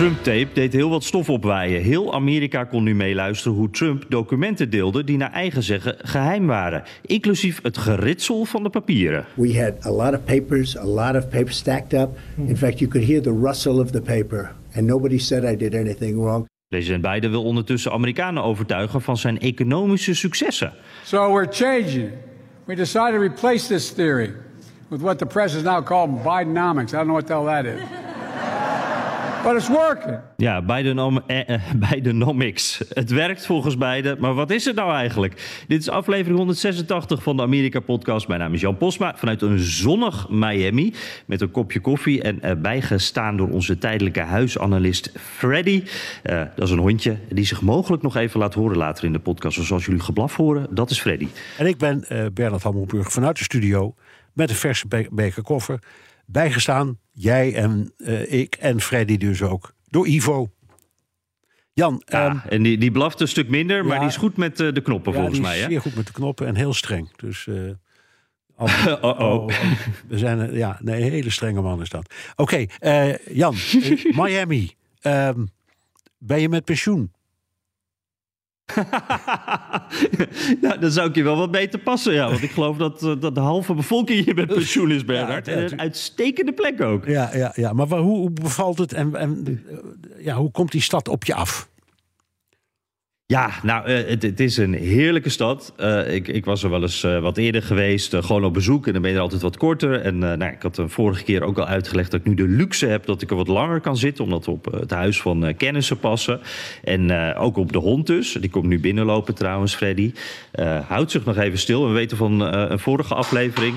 Trump-tape deed heel wat stof opwaaien. Heel Amerika kon nu meeluisteren hoe Trump documenten deelde die naar eigen zeggen geheim waren, inclusief het geritsel van de papieren. We had a lot of papers, a lot of papers stacked up. In fact, you could hear the rustle of the paper, and nobody said I did anything wrong. President Biden wil ondertussen Amerikanen overtuigen van zijn economische successen. So we're changing. We decided to replace this theory with what the press is now called Bidenomics. I don't know what the hell that is. But it's working. Ja, Bidenom eh, eh, Bidenomics. Het werkt volgens beiden, maar wat is het nou eigenlijk? Dit is aflevering 186 van de Amerika-podcast. Mijn naam is Jan Posma vanuit een zonnig Miami met een kopje koffie en eh, bijgestaan door onze tijdelijke huisanalist Freddy. Eh, dat is een hondje die zich mogelijk nog even laat horen later in de podcast. Dus als jullie geblaf horen, dat is Freddy. En ik ben eh Bernard Hammelburg vanuit de studio met een verse be- beker koffer. Bijgestaan, jij en eh, ik en Freddy dus ook, door Ivo. Jan, Ja, ehm, en die, die blaft een stuk minder, maar ja. die is goed met eh, de knoppen ja, volgens die mij. is Hè? zeer goed met de knoppen en heel streng. Dus al- Uh-oh. we zijn ja, nee, een hele strenge man is dat. Oké, Jan, Miami. Ehm, ben je met pensioen? nou, dan zou ik je wel wat beter passen, ja. Want ik geloof dat, eh, dat de halve bevolking hier met pensioen is, Bernard. ja, en een uitstekende plek ook. Ja, ja, ja. maar waar- hoe, hoe bevalt het en, en eh, ja, hoe komt die stad op je af? Ja, nou, eh, het, het is een heerlijke stad. Eh, ik, ik was er wel eens eh, wat eerder geweest, gewoon op bezoek. En dan ben je er altijd wat korter. En nou, ik had de vorige keer ook al uitgelegd dat ik nu de luxe heb... dat ik er wat langer kan zitten, omdat we op het huis van kennissen passen. En ook op de hond dus. Die komt nu binnenlopen trouwens, Freddy. Houdt zich nog even stil. We weten van een vorige aflevering...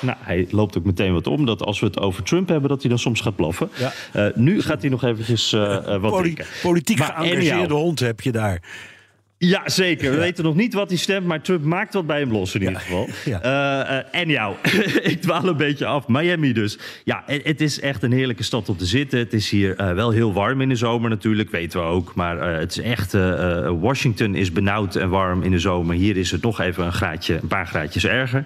Nou, hij loopt ook meteen wat om. Dat als we het over Trump hebben, dat hij dan soms gaat blaffen. Ja. Nu gaat hij nog eventjes wat Poli- drinken. politiek Maar geëngageerde hond heb je daar. Ja, zeker. We weten nog niet wat hij stemt, maar Trump maakt wat bij hem los in ieder geval. ja. Eh, eh, en jou, ik dwaal een beetje af. Miami dus. Ja, het, het is echt een heerlijke stad om te zitten. Het is hier eh, wel heel warm in de zomer natuurlijk, weten we ook. Maar het is echt, Washington is benauwd en warm in de zomer. Hier is het nog even een, graadje, een paar graadjes erger.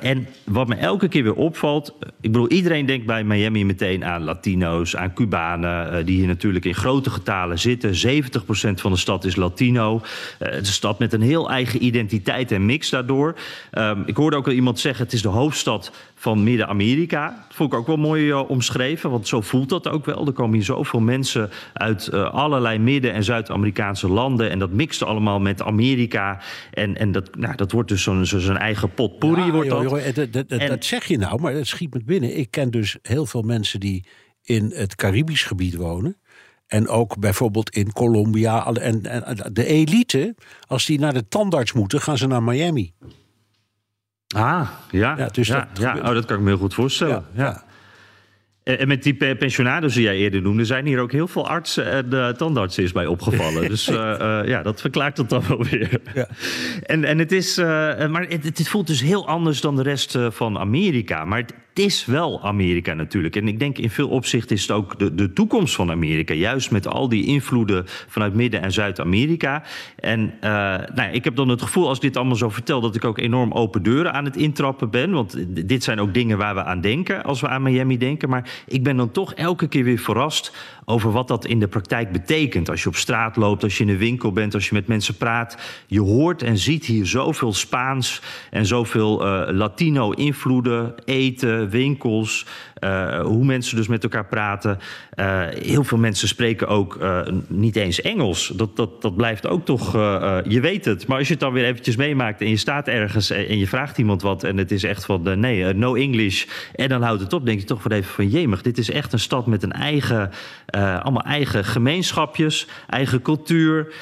En wat me elke keer weer opvalt... Ik bedoel, iedereen denkt bij Miami meteen aan Latino's, aan Cubanen... die hier natuurlijk in grote getalen zitten. 70% van de stad is Latino. Eh, het is een stad met een heel eigen identiteit en mix daardoor. Ehm, ik hoorde ook al iemand zeggen, het is de hoofdstad van Midden-Amerika. Dat vond ik ook wel mooi eh, omschreven, want zo voelt dat ook wel. Er komen hier zoveel mensen uit eh, allerlei Midden- en Zuid-Amerikaanse landen... en dat mixt allemaal met Amerika. En, en dat, nou, dat wordt dus zo'n eigen potpourri. Ja, wordt joh, dat. joh, dat, dat, dat- En- dat zeg je nou, maar dat schiet me binnen. Ik ken dus heel veel mensen die in het Caribisch gebied wonen. En ook bijvoorbeeld in Colombia. En, en de elite, als die naar de tandarts moeten, gaan ze naar Miami. Ah, ja. Ja, dus ja, dat ja. Oh, dat kan ik me heel goed voorstellen. Ja, En en met die pe- pensionados die jij eerder noemde, zijn hier ook heel veel artsen en eh, tandartsen is bij opgevallen. dus eh, eh, ja, dat verklaart het dan wel weer. Ja. En, en het is, maar het, het voelt dus heel anders dan de rest van Amerika. Maar het is wel Amerika natuurlijk. En ik denk in veel opzichten is het ook de, de toekomst van Amerika. Juist met al die invloeden vanuit Midden- en Zuid-Amerika. En eh, nou ja, ik heb dan het gevoel, als ik dit allemaal zo vertel, dat ik ook enorm open deuren aan het intrappen ben. Want dit zijn ook dingen waar we aan denken als we aan Miami denken. Maar ik ben dan toch elke keer weer verrast over wat dat in de praktijk betekent. Als je op straat loopt, als je in een winkel bent, als je met mensen praat. Je hoort en ziet hier zoveel Spaans en zoveel eh, Latino-invloeden, eten, winkels. Eh, hoe mensen dus met elkaar praten. Eh, heel veel mensen spreken ook eh, niet eens Engels. Dat, dat, dat blijft ook toch, je weet het. Maar als je het dan weer eventjes meemaakt en je staat ergens en, je vraagt iemand wat... en het is echt van, nee, no English, en dan houdt het op... denk je toch wel even van, jemig, dit is echt een stad met een eigen... allemaal eigen gemeenschapjes, eigen cultuur.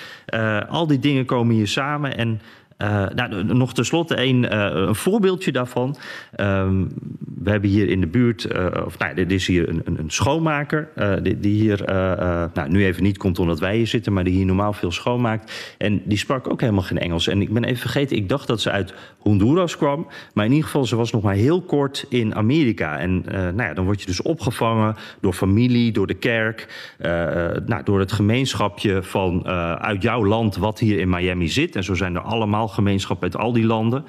Al die dingen komen hier samen en... Uh, nou, nog tenslotte een, uh, een voorbeeldje daarvan. Um, we hebben hier in de buurt, uh, of nou, er is hier een, een, een schoonmaker. Die, die, hier, nou, nu even niet komt omdat wij hier zitten, maar die hier normaal veel schoonmaakt. En die sprak ook helemaal geen Engels. En ik ben even vergeten, ik dacht dat ze uit Honduras kwam. Maar in ieder geval, ze was nog maar heel kort in Amerika. En nou ja, dan word je dus opgevangen door familie, door de kerk, nou, door het gemeenschapje van uit jouw land wat hier in Miami zit. En zo zijn er allemaal gemeenschap uit al die landen.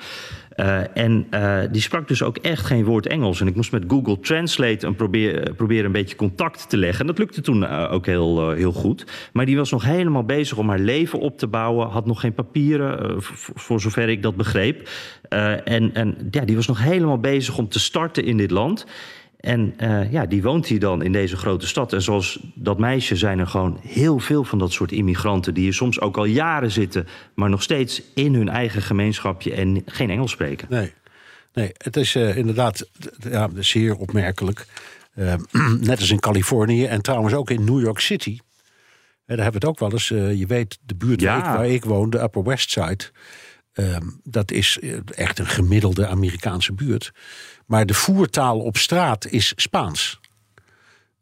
Uh, en uh, die sprak dus ook echt geen woord Engels. En ik moest met Google Translate een probeer, proberen een beetje contact te leggen. En dat lukte toen uh, ook heel, heel goed. Maar die was nog helemaal bezig om haar leven op te bouwen. Had nog geen papieren, voor zover ik dat begreep. en en ja, die was nog helemaal bezig om te starten in dit land. En uh, ja, die woont hier dan in deze grote stad. En zoals dat meisje zijn er gewoon heel veel van dat soort immigranten... die hier soms ook al jaren zitten... maar nog steeds in hun eigen gemeenschapje en geen Engels spreken. Nee, nee het is uh, inderdaad ja, zeer opmerkelijk. Uh, net als in Californië en trouwens ook in New York City... daar hebben we het ook wel eens. je weet, de buurt ja. waar, ik, waar, ik, woon, de Upper West Side... Ehm, dat is echt een gemiddelde Amerikaanse buurt. Maar de voertaal op straat is Spaans.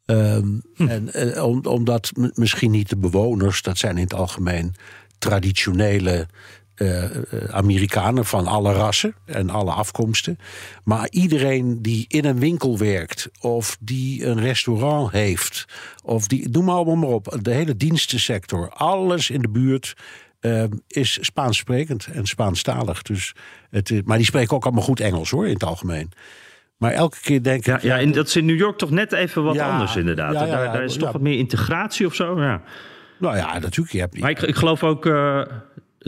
Um, en, eh, omdat misschien niet de bewoners, dat zijn in het algemeen traditionele uh, Amerikanen van alle rassen en alle afkomsten. Maar iedereen die in een winkel werkt, of die een restaurant heeft, of die, noem maar allemaal maar op, de hele dienstensector, alles in de buurt uh, is Spaans sprekend en Spaanstalig. Dus het, maar die spreken ook allemaal goed Engels hoor, in het algemeen. Maar elke keer denk ik. Ja, ja, en dat is in New York toch net even wat anders, inderdaad. Ja, daar, daar, is toch wat meer integratie of zo. Ja. Nou ja, natuurlijk. Je hebt... Maar ik, ik geloof ook. Uh,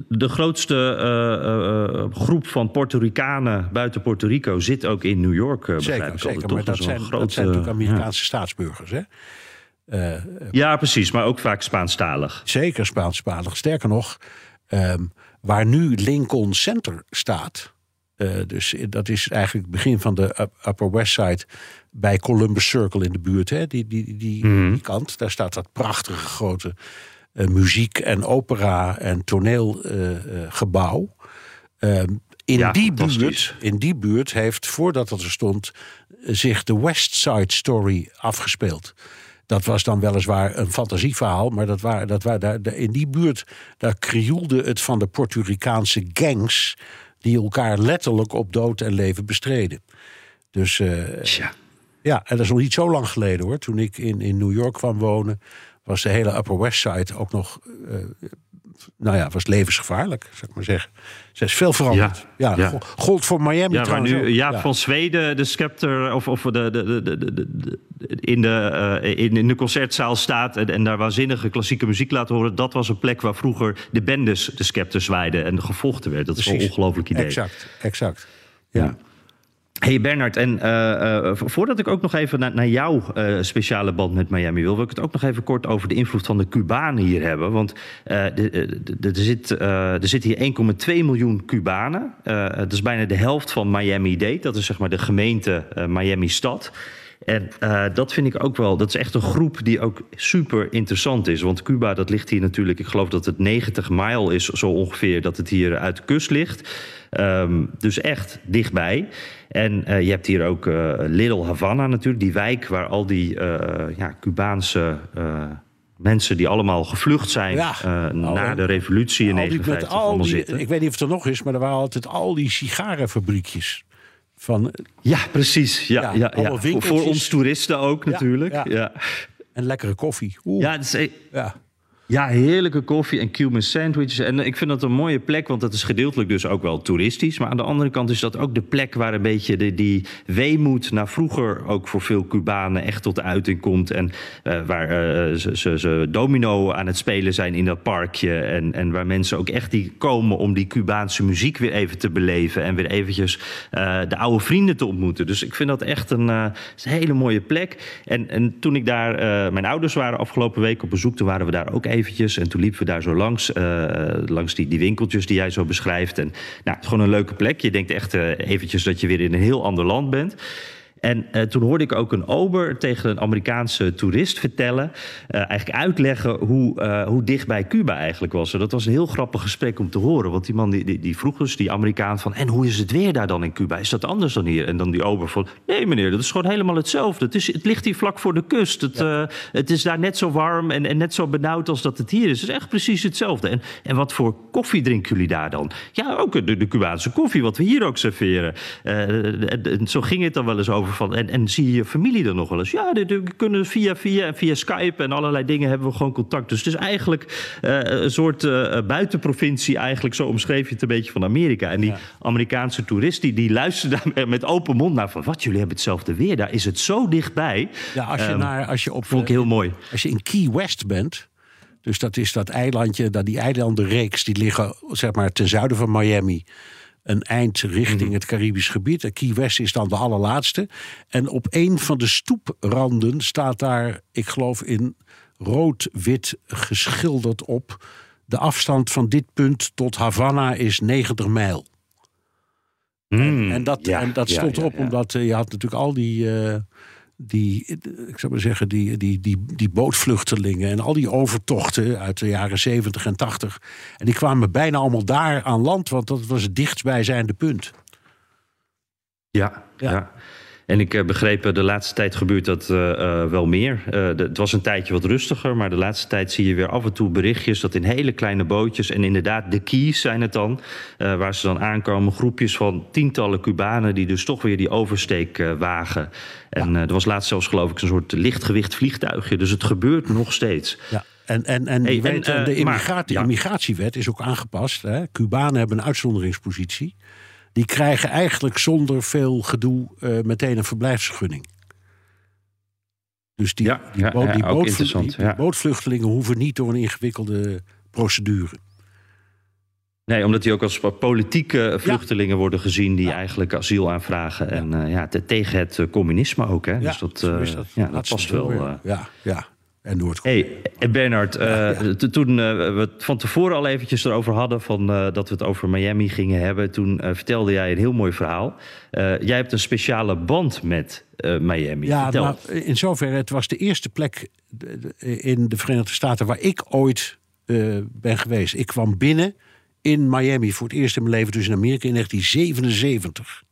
de grootste uh, uh, groep van Puerto Ricanen buiten Puerto Rico zit ook in New York. zeker, zeker. Maar dat zijn, grote, dat zijn natuurlijk Amerikaanse staatsburgers, hè? Uh, ja, precies, maar ook vaak Spaanstalig. Zeker Spaanstalig. Sterker nog, um, waar nu Lincoln Center staat. Uh, dus dat is eigenlijk het begin van de Upper West Side bij Columbus Circle in de buurt. Hè? Die, die, die, mm. die kant. Daar staat dat prachtige grote uh, muziek- en opera- en toneelgebouw. Uh, in, ja, die buurt, in die buurt heeft, voordat dat er stond, zich de West Side Story afgespeeld. Dat was dan weliswaar een fantasieverhaal, maar dat waren, dat waren daar, in die buurt, daar krioelde het van de Puerto Ricaanse gangs die elkaar letterlijk op dood en leven bestreden. Dus uh, ja, en dat is nog niet zo lang geleden hoor. Toen ik in, in New York kwam wonen, was de hele Upper West Side ook nog uh, nou ja, was levensgevaarlijk, zou ik maar zeggen. Ze is veel veranderd. Ja, ja. Gold voor Miami ja, nu Jaap ja. van Zweden, de scepter, of, of de, de, de, de, de in, de, uh, in, in, de concertzaal staat... En, en, daar waanzinnige klassieke muziek laten horen... dat was een plek waar vroeger de bendes de scepter zwaaiden... en gevochten werd. Dat is een ongelooflijk idee. Exact, exact. ja. Hey Bernard, en uh, uh, voordat ik ook nog even naar, naar jouw uh, speciale band met Miami wil, wil ik het ook nog even kort over de invloed van de Cubanen hier hebben. Want er zit, zit hier 1,2 miljoen Cubanen. dat is bijna de helft van Miami-Dade. Dat is zeg maar de gemeente Miami-stad. En uh, dat vind ik ook wel, dat is echt een groep die ook super interessant is. Want Cuba, dat ligt hier natuurlijk, ik geloof dat het 90 mijl is, zo ongeveer, dat het hier uit de kust ligt. Um, dus echt dichtbij. En uh, je hebt hier ook uh, Little Havana natuurlijk, die wijk waar al die ja, Cubaanse mensen die allemaal gevlucht zijn ja, na de revolutie in 1959 Ik weet niet of het er nog is, maar er waren altijd al die sigarenfabriekjes. Van, ja, precies. Ja, ja, ja, Voor, ons toeristen ook natuurlijk. Ja, En lekkere koffie. Oeh. Ja, is, e- ja. Ja, heerlijke koffie en Cuban sandwiches. En ik vind dat een mooie plek, want dat is gedeeltelijk dus ook wel toeristisch. Maar aan de andere kant is dat ook de plek waar een beetje die weemoed naar vroeger ook voor veel Cubanen echt tot uiting komt. En uh, waar uh, ze, ze, ze, domino aan het spelen zijn in dat parkje. En, en waar mensen ook echt die komen om die Cubaanse muziek weer even te beleven. En weer eventjes uh, de oude vrienden te ontmoeten. Dus ik vind dat echt een, een hele mooie plek. En, en toen ik daar, mijn ouders waren afgelopen week op bezoek, toen waren we daar ook even eventjes. En toen liepen we daar zo langs, uh, langs die, die winkeltjes die jij zo beschrijft. En nou, het is gewoon een leuke plek. Je denkt echt uh, eventjes dat je weer in een heel ander land bent. En uh, toen hoorde ik ook een ober tegen een Amerikaanse toerist vertellen, uh, eigenlijk uitleggen hoe, uh, hoe dicht bij Cuba eigenlijk was. En dat was een heel grappig gesprek om te horen, want die man die, die, die, vroeg dus die Amerikaan van, en hoe is het weer daar dan in Cuba? Is dat anders dan hier? En dan die ober van, nee meneer, dat is gewoon helemaal hetzelfde. Het, is, het ligt hier vlak voor de kust. Het, ja. het is daar net zo warm en, en net zo benauwd als dat het hier is. Het is echt precies hetzelfde. En, en wat voor koffie drinken jullie daar dan? Ja, ook de, de Cubaanse koffie, wat we hier ook serveren. zo ging het dan wel eens over van. En, en zie je je familie dan nog wel eens? Ja, we kunnen via, via, via Skype en allerlei dingen hebben we gewoon contact. Dus het is eigenlijk uh, een soort uh, buitenprovincie, eigenlijk zo omschreef je het een beetje van Amerika. En die ja. Amerikaanse toerist die, die luisterde daar met open mond naar van wat, jullie hebben hetzelfde weer. Daar is het zo dichtbij. Ja, als je, um, naar, als je op. Vond ik heel mooi. Als je in Key West bent. Dus dat is dat eilandje, dat die eilandenreeks, die liggen zeg maar ten zuiden van Miami een eind richting het Caribisch gebied. Key West is dan de allerlaatste. En op een van de stoepranden staat daar, ik geloof in rood-wit geschilderd op. De afstand van dit punt tot Havana is 90 mijl. Mm, en, en, dat, ja, en dat ja, stond erop ja. omdat uh, je had natuurlijk al die, uh, die ik zou maar zeggen, die, die, die, die bootvluchtelingen en al die overtochten uit de jaren 70 en 80. En die kwamen bijna allemaal daar aan land, want dat was het dichtstbijzijnde punt. Ja, Ja. ja. En ik uh, begreep, uh, de laatste tijd gebeurt dat uh, wel meer. De, het was een tijdje wat rustiger, maar de laatste tijd zie je weer af en toe berichtjes dat in hele kleine bootjes, en inderdaad de keys zijn het dan, waar ze dan aankomen, groepjes van tientallen Cubanen die dus toch weer die oversteek wagen. En er was laatst zelfs geloof ik een soort lichtgewicht vliegtuigje, dus het gebeurt nog steeds. Ja. En, en, en, Hey, en, weet, eh, de maar, immigratie, ja. immigratiewet is ook aangepast. Hè. Cubanen hebben een uitzonderingspositie. Die krijgen eigenlijk zonder veel gedoe eh, meteen een verblijfsvergunning. Dus die, Ja, die, ja, ja. bootvluchtelingen hoeven niet door een ingewikkelde procedure. Nee, omdat die ook als politieke vluchtelingen worden gezien die eigenlijk asiel aanvragen. En eh, ja, te- tegen het eh, communisme ook. Hè? dus dat, is dat. ja, dat past wel. ja, ja. En Noord-Korea. Hey, eh, Bernard, eh, toen eh, we het van tevoren al eventjes erover hadden... Van, dat we het over Miami gingen hebben... toen vertelde jij een heel mooi verhaal. Jij hebt een speciale band met Miami. Ja, Vertel. in zoverre, het was de eerste plek in de Verenigde Staten waar ik ooit ben geweest. Ik kwam binnen in Miami voor het eerst in mijn leven, dus in Amerika in 1977.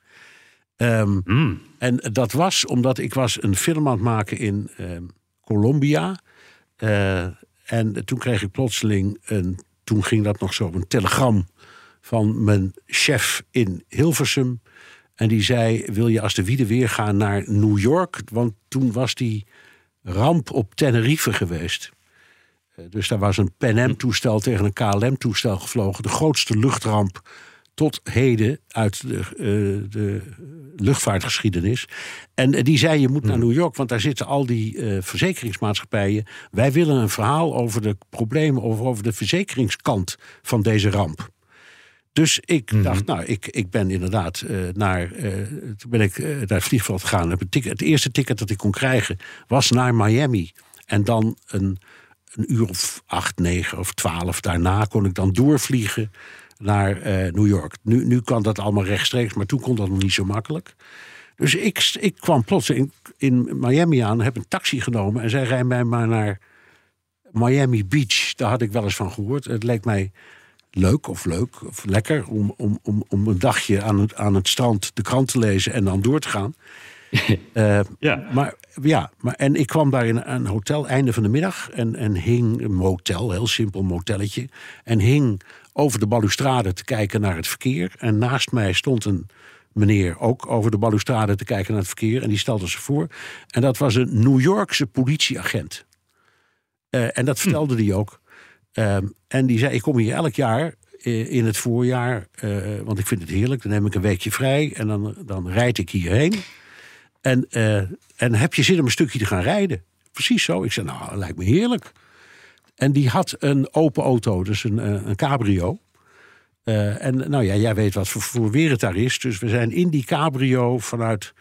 Ehm, Mm. En dat was omdat ik was een film aan het maken in ehm, Colombia. Eh, en toen kreeg ik plotseling een, toen ging dat nog zo, een telegram van mijn chef in Hilversum. En die zei: Wil je als de wiede weer gaan naar New York? Want toen was die ramp op Tenerife geweest. Eh, Dus daar was een Pan Am-toestel tegen een KLM-toestel gevlogen. De grootste luchtramp tot heden uit de, eh, de luchtvaartgeschiedenis. En die zei, je moet naar New York, want daar zitten al die eh, verzekeringsmaatschappijen. Wij willen een verhaal over de problemen, over, over de verzekeringskant van deze ramp. Dus ik dacht, nou, ik, ik ben inderdaad eh, naar, toen ben ik naar het vliegveld gegaan. Heb ticket, het eerste ticket dat ik kon krijgen was naar Miami. En dan een, een uur of acht, negen of twaalf daarna kon ik dan doorvliegen naar eh, New York. Nu, nu kan dat allemaal rechtstreeks, maar toen kon dat nog niet zo makkelijk. Dus ik, ik kwam plots in, in Miami aan, heb een taxi genomen en zij rijden mij maar naar Miami Beach. Daar had ik wel eens van gehoord. Het leek mij leuk of leuk of lekker om, om, om, om een dagje aan het, aan het strand de krant te lezen en dan door te gaan. Eh, Ja. maar ja, maar, en ik kwam daar in een hotel einde van de middag en, en hing een motel, heel simpel motelletje. En hing over de balustrade te kijken naar het verkeer. En naast mij stond een meneer ook over de balustrade te kijken naar het verkeer. En die stelde zich voor. En dat was een New Yorkse politieagent. Eh, en dat vertelde hij ook. Ehm, en die zei: Ik kom hier elk jaar eh, in het voorjaar, eh, want ik vind het heerlijk. Dan neem ik een weekje vrij en dan, dan rijd ik hierheen. En, en heb je zin om een stukje te gaan rijden? Precies zo. Ik zei: Nou, dat lijkt me heerlijk. En die had een open auto, dus een, eh, een cabrio. Eh, en nou ja, jij weet wat voor, voor weer het daar is. Dus we zijn in die cabrio vanuit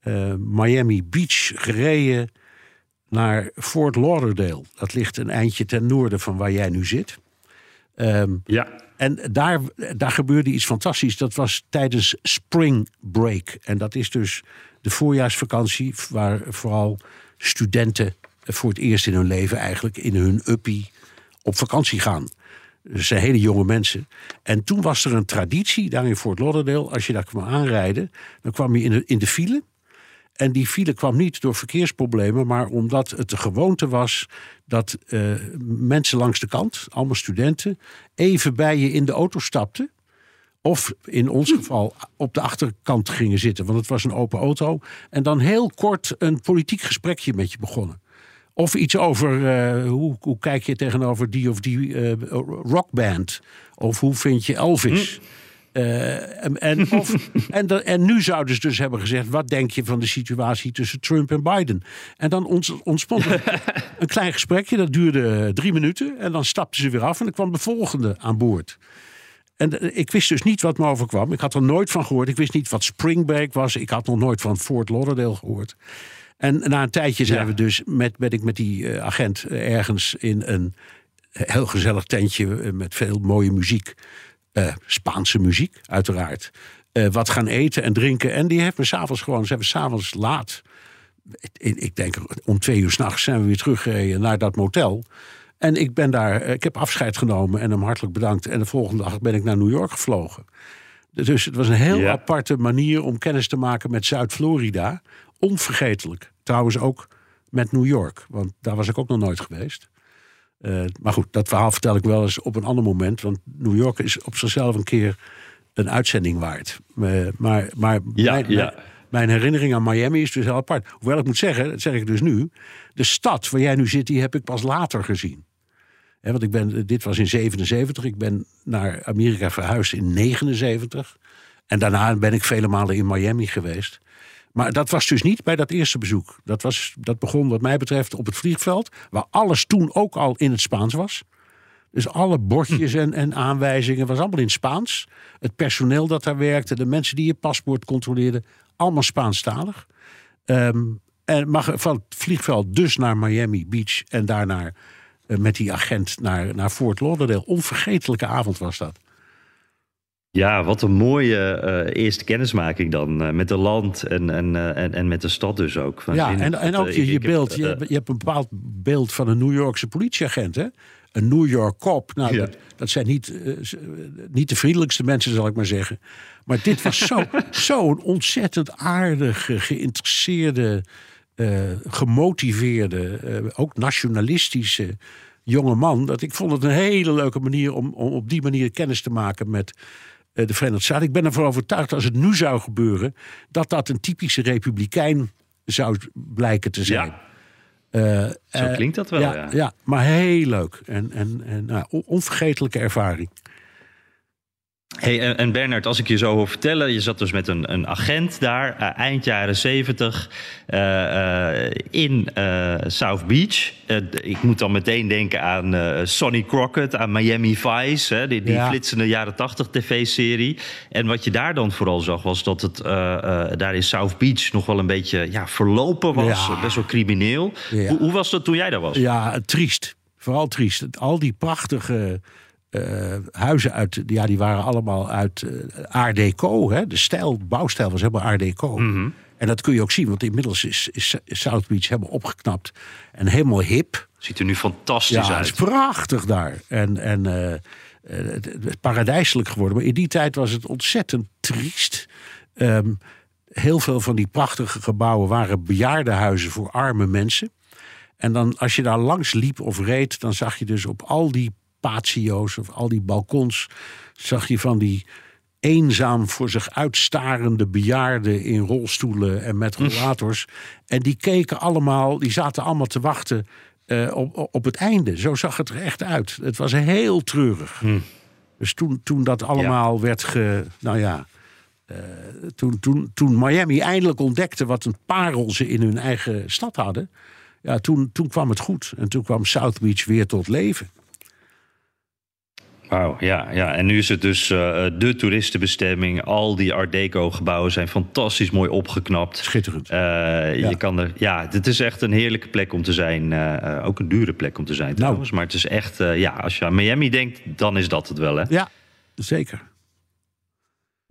eh, Miami Beach gereden naar Fort Lauderdale. Dat ligt een eindje ten noorden van waar jij nu zit. Ehm, Ja. en daar, daar gebeurde iets fantastisch. Dat was tijdens Spring Break. En dat is dus de voorjaarsvakantie, waar vooral studenten voor het eerst in hun leven eigenlijk in hun uppie op vakantie gaan. Dus zijn hele jonge mensen. En toen was er een traditie daar in Fort Lauderdale. Als je daar kwam aanrijden, dan kwam je in de, in de file. En die file kwam niet door verkeersproblemen, maar omdat het de gewoonte was dat uh, mensen langs de kant, allemaal studenten, even bij je in de auto stapten. Of in ons geval op de achterkant gingen zitten, want het was een open auto. En dan heel kort een politiek gesprekje met je begonnen. Of iets over uh, hoe, hoe kijk je tegenover die of die uh, rockband. Of hoe vind je Elvis. Hm. Uh, en, en, of, en, de, en, nu zouden ze dus hebben gezegd: wat denk je van de situatie tussen Trump en Biden? En dan ons, ontspond een klein gesprekje, dat duurde drie minuten. En dan stapten ze weer af en dan kwam de volgende aan boord. En ik wist dus niet wat me overkwam. Ik had er nooit van gehoord. Ik wist niet wat spring break was. Ik had nog nooit van Fort Lauderdale gehoord. En na een tijdje zijn we dus met, ben ik met die uh, agent ergens in een heel gezellig tentje met veel mooie muziek. Uh, Spaanse muziek, uiteraard. Uh, wat gaan eten en drinken. En die heeft me s'avonds gewoon, ze hebben s'avonds laat. Ik, ik denk om twee uur s'nachts zijn we weer teruggereden naar dat motel. En ik ben daar, ik heb afscheid genomen en hem hartelijk bedankt. En de volgende dag ben ik naar New York gevlogen. Dus het was een heel ja. aparte manier om kennis te maken met Zuid-Florida. Onvergetelijk. Trouwens ook met New York, want daar was ik ook nog nooit geweest. Uh, maar goed, dat verhaal vertel ik wel eens op een ander moment. Want New York is op zichzelf een keer een uitzending waard. Uh, maar maar ja, mijn, ja. mijn, herinnering aan Miami is dus heel apart. Hoewel ik moet zeggen, dat zeg ik dus nu. De stad waar jij nu zit, die heb ik pas later gezien. He, want ik ben, dit was in 77. Ik ben naar Amerika verhuisd in 79. En daarna ben ik vele malen in Miami geweest. Maar dat was dus niet bij dat eerste bezoek. Dat, was, dat begon wat mij betreft op het vliegveld, waar alles toen ook al in het Spaans was. Dus alle bordjes en, en aanwijzingen was allemaal in Spaans. Het personeel dat daar werkte, de mensen die je paspoort controleerden, allemaal Spaanstalig. Um, en mag van het vliegveld dus naar Miami Beach en daarna uh, met die agent naar, naar Fort Lauderdale. Onvergetelijke avond was dat. Ja, wat een mooie uh, eerste kennismaking dan uh, met de land en, en, uh, en, en met de stad dus ook. Ja, en, en ook je, je beeld. Je, hebt een bepaald beeld van een New Yorkse politieagent, hè? Een New York cop. Nou, ja. dat, dat, zijn niet, niet de vriendelijkste mensen, zal ik maar zeggen. Maar dit was zo'n zo ontzettend aardige, geïnteresseerde, gemotiveerde, ook nationalistische jonge man. Dat ik vond het een hele leuke manier om, om op die manier kennis te maken met de Verenigde Staten. Ik ben ervan overtuigd als het nu zou gebeuren, dat dat een typische republikein zou blijken te zijn. Ja. Uh, Zo klinkt dat wel, ja. Ja, ja maar heel leuk. En, en, en nou, onvergetelijke ervaring. Hey, en Bernard, als ik je zo hoor vertellen, je zat dus met een, een agent daar, uh, eind jaren zeventig, uh, uh, in South Beach. ik moet dan meteen denken aan Sonny Crockett, aan Miami Vice, hè, die, die ja. flitsende jaren tachtig tv-serie. En wat je daar dan vooral zag, was dat het daar in South Beach nog wel een beetje ja, verlopen was, ja. best wel crimineel. Ja. Hoe, hoe was dat toen jij daar was? Ja, triest. Vooral triest. Al die prachtige uh, huizen uit, ja, die waren allemaal uit uh, Art Deco. Hè? De stijl, bouwstijl was helemaal Art Deco. Mm -hmm. En dat kun je ook zien, want inmiddels is, is, South Beach helemaal opgeknapt en helemaal hip. Ziet er nu fantastisch ja, uit. het is prachtig daar. En, en uh, het, het paradijselijk geworden. Maar in die tijd was het ontzettend triest. Um, heel veel van die prachtige gebouwen waren bejaardenhuizen voor arme mensen. En dan, als je daar langs liep of reed, dan zag je dus op al die patio's of al die balkons zag je van die eenzaam voor zich uitstarende bejaarden in rolstoelen en met rollators. en die keken allemaal, die zaten allemaal te wachten uh, op, op het einde. Zo zag het er echt uit. Het was heel treurig. Hm. Dus toen, toen dat allemaal ja. werd ge. Nou ja. Uh, toen, toen, toen Miami eindelijk ontdekte wat een parel ze in hun eigen stad hadden. Ja, toen, toen kwam het goed. En toen kwam South Beach weer tot leven. Wauw, ja, ja. En nu is het dus uh, de toeristenbestemming. Al die Art Deco-gebouwen zijn fantastisch mooi opgeknapt. Schitterend. Uh, ja. Je kan er, ja, het is echt een heerlijke plek om te zijn. Uh, ook een dure plek om te zijn trouwens. Nou. Maar het is echt, ja, als je aan Miami denkt, dan is dat het wel, hè? Ja, zeker.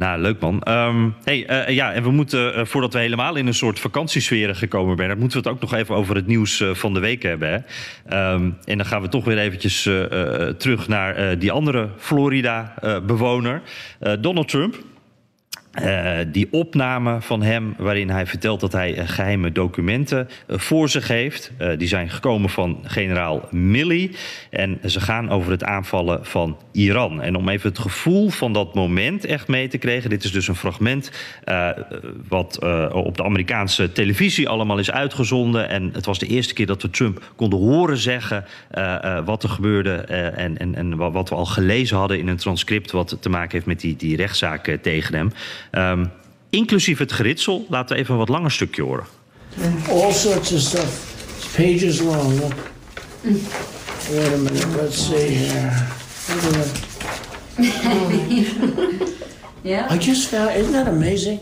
Nou, leuk man. Ehm, hey, eh, ja, en we moeten, uh, voordat we helemaal in een soort vakantiesfeer gekomen zijn, moeten we het ook nog even over het nieuws van de week hebben. Hè? Um, en dan gaan we toch weer eventjes terug naar die andere Florida-bewoner, Donald Trump. Uh, die opname van hem, waarin hij vertelt dat hij uh, geheime documenten uh, voor zich heeft. die zijn gekomen van generaal Milley. En ze gaan over het aanvallen van Iran. En om even het gevoel van dat moment echt mee te krijgen. Dit is dus een fragment wat op de Amerikaanse televisie allemaal is uitgezonden. En het was de eerste keer dat we Trump konden horen zeggen wat er gebeurde. en, en, en wat we al gelezen hadden in een transcript. wat te maken heeft met die, die rechtszaak tegen hem. Um, inclusief het geritsel. Laten we even een wat langer stukje horen. All sorts of stuff. It's pages long. Look. Wait a minute. Let's see here. yeah. I just found. Isn't that amazing?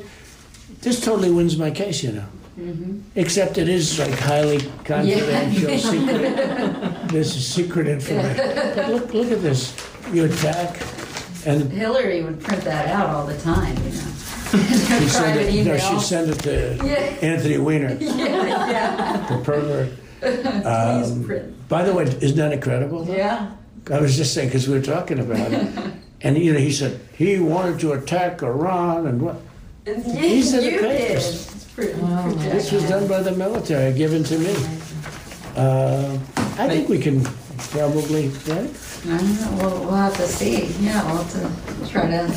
This totally wins my case, you know. Mm-hmm. Except it is like highly confidential, yeah. secret. this is secret information. But look, look at this. You attack, and Hillary would print that out all the time, you know. she sent Private it, no, email. she sent it to Yeah. Anthony Weiner, yeah, yeah. the pervert. Please Um, print. By the way, isn't that incredible? Yeah. I was just saying because we were talking about it, and you know, he said he wanted to attack Iran and what. These are the you did. papers. It's pretty, This was done by the military, given to me. Uh, I think we can probably right? I don't know. We'll, we'll have to see. Yeah, we'll have to try to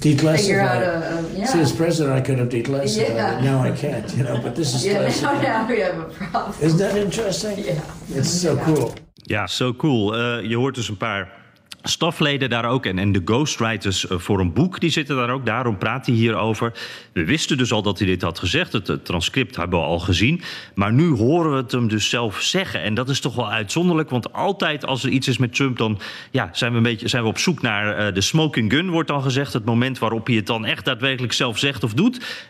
declassify. figure out it. a, a yeah. See, as president, I could have declassified Yeah. it. Now I can't, you know. But this is yeah, now, classified. now we have a problem. Isn't that interesting? Yeah. It's so cool. Ja, zo cool. Eh, je hoort dus een paar stafleden daar ook en, en de ghostwriters eh, voor een boek, die zitten daar ook. Daarom praat hij hierover. We wisten dus al dat hij dit had gezegd. Het, transcript hebben we al gezien. Maar nu horen we het hem dus zelf zeggen. En dat is toch wel uitzonderlijk, want altijd als er iets is met Trump... dan ja, zijn, we een beetje, zijn we op zoek naar eh, de smoking gun, wordt dan gezegd. Het moment waarop hij het dan echt daadwerkelijk zelf zegt of doet.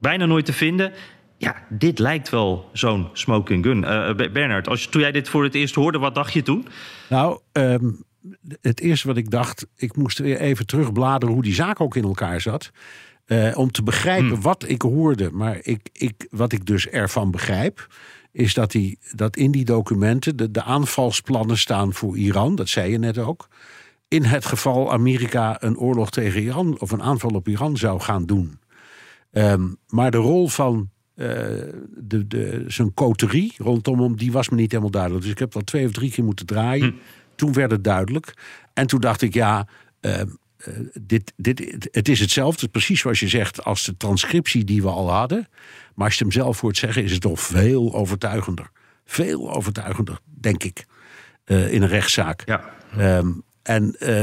Bijna nooit te vinden. Ja, dit lijkt wel zo'n smoking gun. Eh, Be- Bernard, als, toen jij dit voor het eerst hoorde, wat dacht je toen? Nou, ehm, het eerste wat ik dacht, ik moest weer even terugbladeren hoe die zaak ook in elkaar zat. Eh, om te begrijpen wat ik hoorde. Maar ik, ik, wat ik dus ervan begrijp, is dat, die, dat in die documenten de, de aanvalsplannen staan voor Iran. Dat zei je net ook. In het geval Amerika een oorlog tegen Iran of een aanval op Iran zou gaan doen. Ehm, maar de rol van eh, de, de, zijn coterie rondom hem, die was me niet helemaal duidelijk. Dus ik heb wel twee of drie keer moeten draaien. Toen werd het duidelijk. En toen dacht ik, ja, ehm, eh, dit, dit, het is hetzelfde, precies zoals je zegt, als de transcriptie die we al hadden. Maar als je hem zelf hoort zeggen, is het toch veel overtuigender. Veel overtuigender, denk ik, eh, in een rechtszaak. Ja. Ehm, en eh,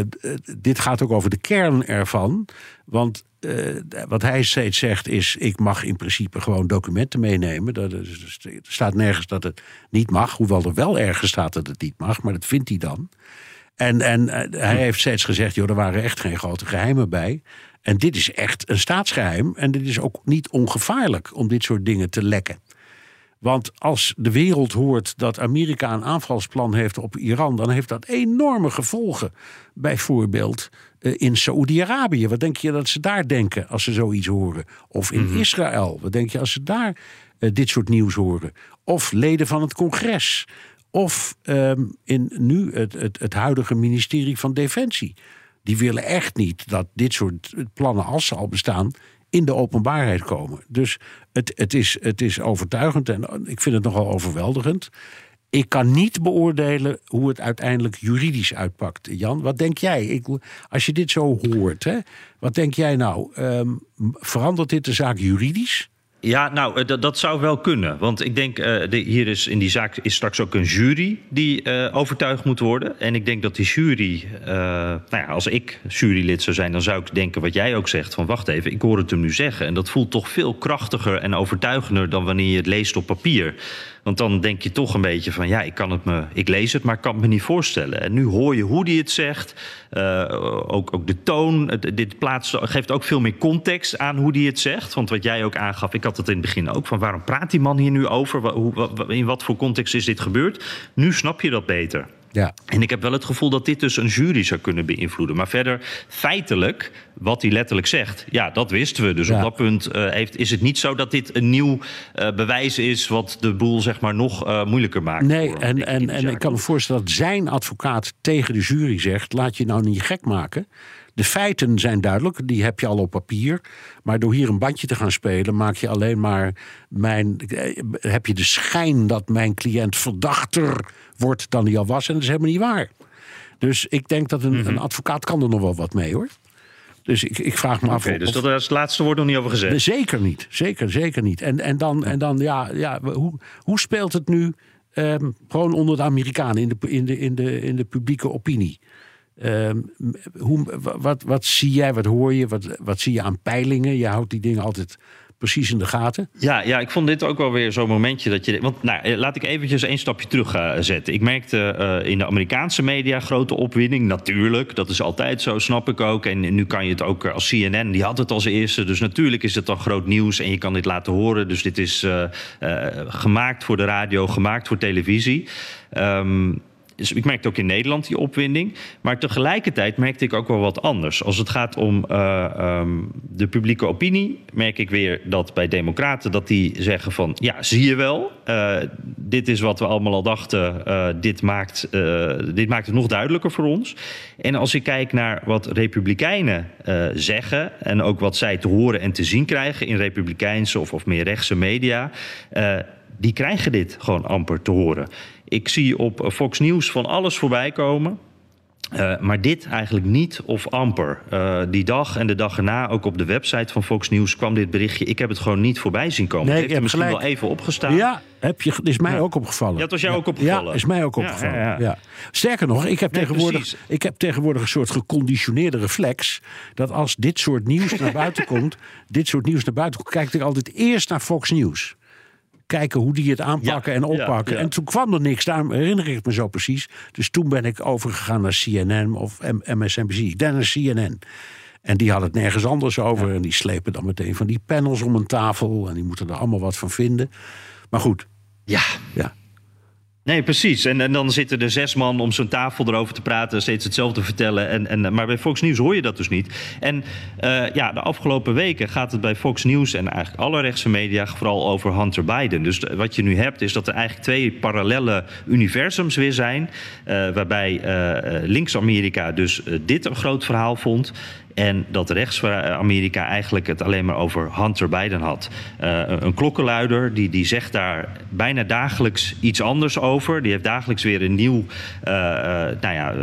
dit gaat ook over de kern ervan. Want eh, wat hij steeds zegt is: ik mag in principe gewoon documenten meenemen. Er staat nergens dat het niet mag. Hoewel er wel ergens staat dat het niet mag, maar dat vindt hij dan. En, en eh, hij heeft steeds gezegd: joh, er waren echt geen grote geheimen bij. En dit is echt een staatsgeheim. En dit is ook niet ongevaarlijk om dit soort dingen te lekken. Want als de wereld hoort dat Amerika een aanvalsplan heeft op Iran, dan heeft dat enorme gevolgen. Bijvoorbeeld eh, in Saoedi-Arabië. Wat denk je dat ze daar denken als ze zoiets horen? Of in Israël. Wat denk je als ze daar eh, dit soort nieuws horen? Of leden van het congres. Of ehm, in nu het, het, het huidige ministerie van Defensie. Die willen echt niet dat dit soort plannen, als ze al bestaan, in de openbaarheid komen. Dus het, het, is, het is overtuigend en ik vind het nogal overweldigend. Ik kan niet beoordelen hoe het uiteindelijk juridisch uitpakt. Jan, wat denk jij? Ik, als je dit zo hoort, hè, wat denk jij nou? Ehm, verandert dit de zaak juridisch? Ja, nou, eh, dat, zou wel kunnen. Want ik denk, eh, de, hier is in die zaak is straks ook een jury die eh, overtuigd moet worden. En ik denk dat die jury, nou ja, als ik jurylid zou zijn, dan zou ik denken wat jij ook zegt: van wacht even, ik hoor het hem nu zeggen. En dat voelt toch veel krachtiger en overtuigender dan wanneer je het leest op papier. Want dan denk je toch een beetje van ja, ik kan het me, ik lees het, maar ik kan het me niet voorstellen. En nu hoor je hoe hij het zegt, eh, ook, ook de toon. Dit plaatst, geeft ook veel meer context aan hoe hij het zegt. Want wat jij ook aangaf, ik had het in het begin ook van waarom praat die man hier nu over? In wat voor context is dit gebeurd? Nu snap je dat beter. Ja. En ik heb wel het gevoel dat dit dus een jury zou kunnen beïnvloeden. Maar verder, feitelijk, wat hij letterlijk zegt, ja, dat wisten we. Dus Ja. op dat punt eh, heeft, is het niet zo dat dit een nieuw eh, bewijs is... wat de boel zeg maar nog eh, moeilijker maakt. Nee, voor en, en, en ik kan me voorstellen dat zijn advocaat tegen de jury zegt: laat je nou niet gek maken. De feiten zijn duidelijk, die heb je al op papier. Maar door hier een bandje te gaan spelen, maak je alleen maar mijn. heb je de schijn dat mijn cliënt verdachter wordt dan hij al was. En dat is helemaal niet waar. Dus ik denk dat een, Mhm. een advocaat kan er nog wel wat mee hoor. Dus ik, ik vraag me af. Oké, dus dat is het laatste woord nog niet over gezegd. Zeker niet. Zeker, zeker niet. En, en dan, en dan ja, ja hoe, hoe speelt het nu ehm, gewoon onder de Amerikanen in de, in de, in de, in de publieke opinie? Ehm, hoe, wat, wat zie jij, wat hoor je, wat, wat zie je aan peilingen? Je houdt die dingen altijd precies in de gaten. Ja, ja, ik vond dit ook wel weer zo'n momentje dat je. Want nou, eh, laat ik eventjes één stapje terug eh, zetten. Ik merkte eh, in de Amerikaanse media grote opwinding. Natuurlijk, dat is altijd zo, snap ik ook. En nu kan je het ook als CNN, die had het als eerste. Dus natuurlijk is het dan groot nieuws en je kan dit laten horen. Dus dit is gemaakt voor de radio, gemaakt voor televisie. Ehm, dus ik merkte ook in Nederland die opwinding. Maar tegelijkertijd merkte ik ook wel wat anders. Als het gaat om eh, ehm, de publieke opinie, merk ik weer dat bij Democraten dat die zeggen van ja, zie je wel, eh, dit is wat we allemaal al dachten, eh, dit, maakt, dit maakt het nog duidelijker voor ons. En als ik kijk naar wat Republikeinen zeggen en ook wat zij te horen en te zien krijgen in Republikeinse of, of meer rechtse media. die krijgen dit gewoon amper te horen. Ik zie op Fox News van alles voorbij komen. Eh, maar dit eigenlijk niet of amper. Eh, die dag en de dag erna, ook op de website van Fox News, kwam dit berichtje. Ik heb het gewoon niet voorbij zien komen. Nee, er hebt misschien gelijk. wel even opgestaan. Ja, heb je, is mij Ja. ook opgevallen. Ja, het was jou ook opgevallen. Ja, is mij ook opgevallen. ja, Ja, ja. Sterker nog, ik heb, Nee, tegenwoordig, precies. ik heb tegenwoordig een soort geconditioneerde reflex. Dat als dit soort nieuws naar buiten komt, dit soort nieuws naar buiten komt, kijk ik altijd eerst naar Fox News. Kijken hoe die het aanpakken Ja, en oppakken. ja, ja. En toen kwam er niks, daarom herinner ik het me zo precies. Dus toen ben ik overgegaan naar CNN of MSNBC. Dan naar CNN. En die hadden het nergens anders over. En die slepen dan meteen van die panels om een tafel. En die moeten er allemaal wat van vinden. Maar goed, Ja. ja. Nee, precies. En, en dan zitten er zes man om zo'n tafel erover te praten, steeds hetzelfde vertellen. En, en, maar bij Fox News hoor je dat dus niet. En eh, ja, de afgelopen weken gaat het bij Fox News en eigenlijk alle rechtse media vooral over Hunter Biden. Dus de- wat je nu hebt, is dat er eigenlijk twee parallele universums weer zijn. eh, waarbij eh, eh, links-Amerika dus eh, dit een groot verhaal vond. En dat rechts-Amerika eigenlijk het alleen maar over Hunter Biden had. Eh, een- klokkenluider die, die zegt daar bijna dagelijks iets anders over. Die heeft dagelijks weer een nieuw, eh, eh, nou ja,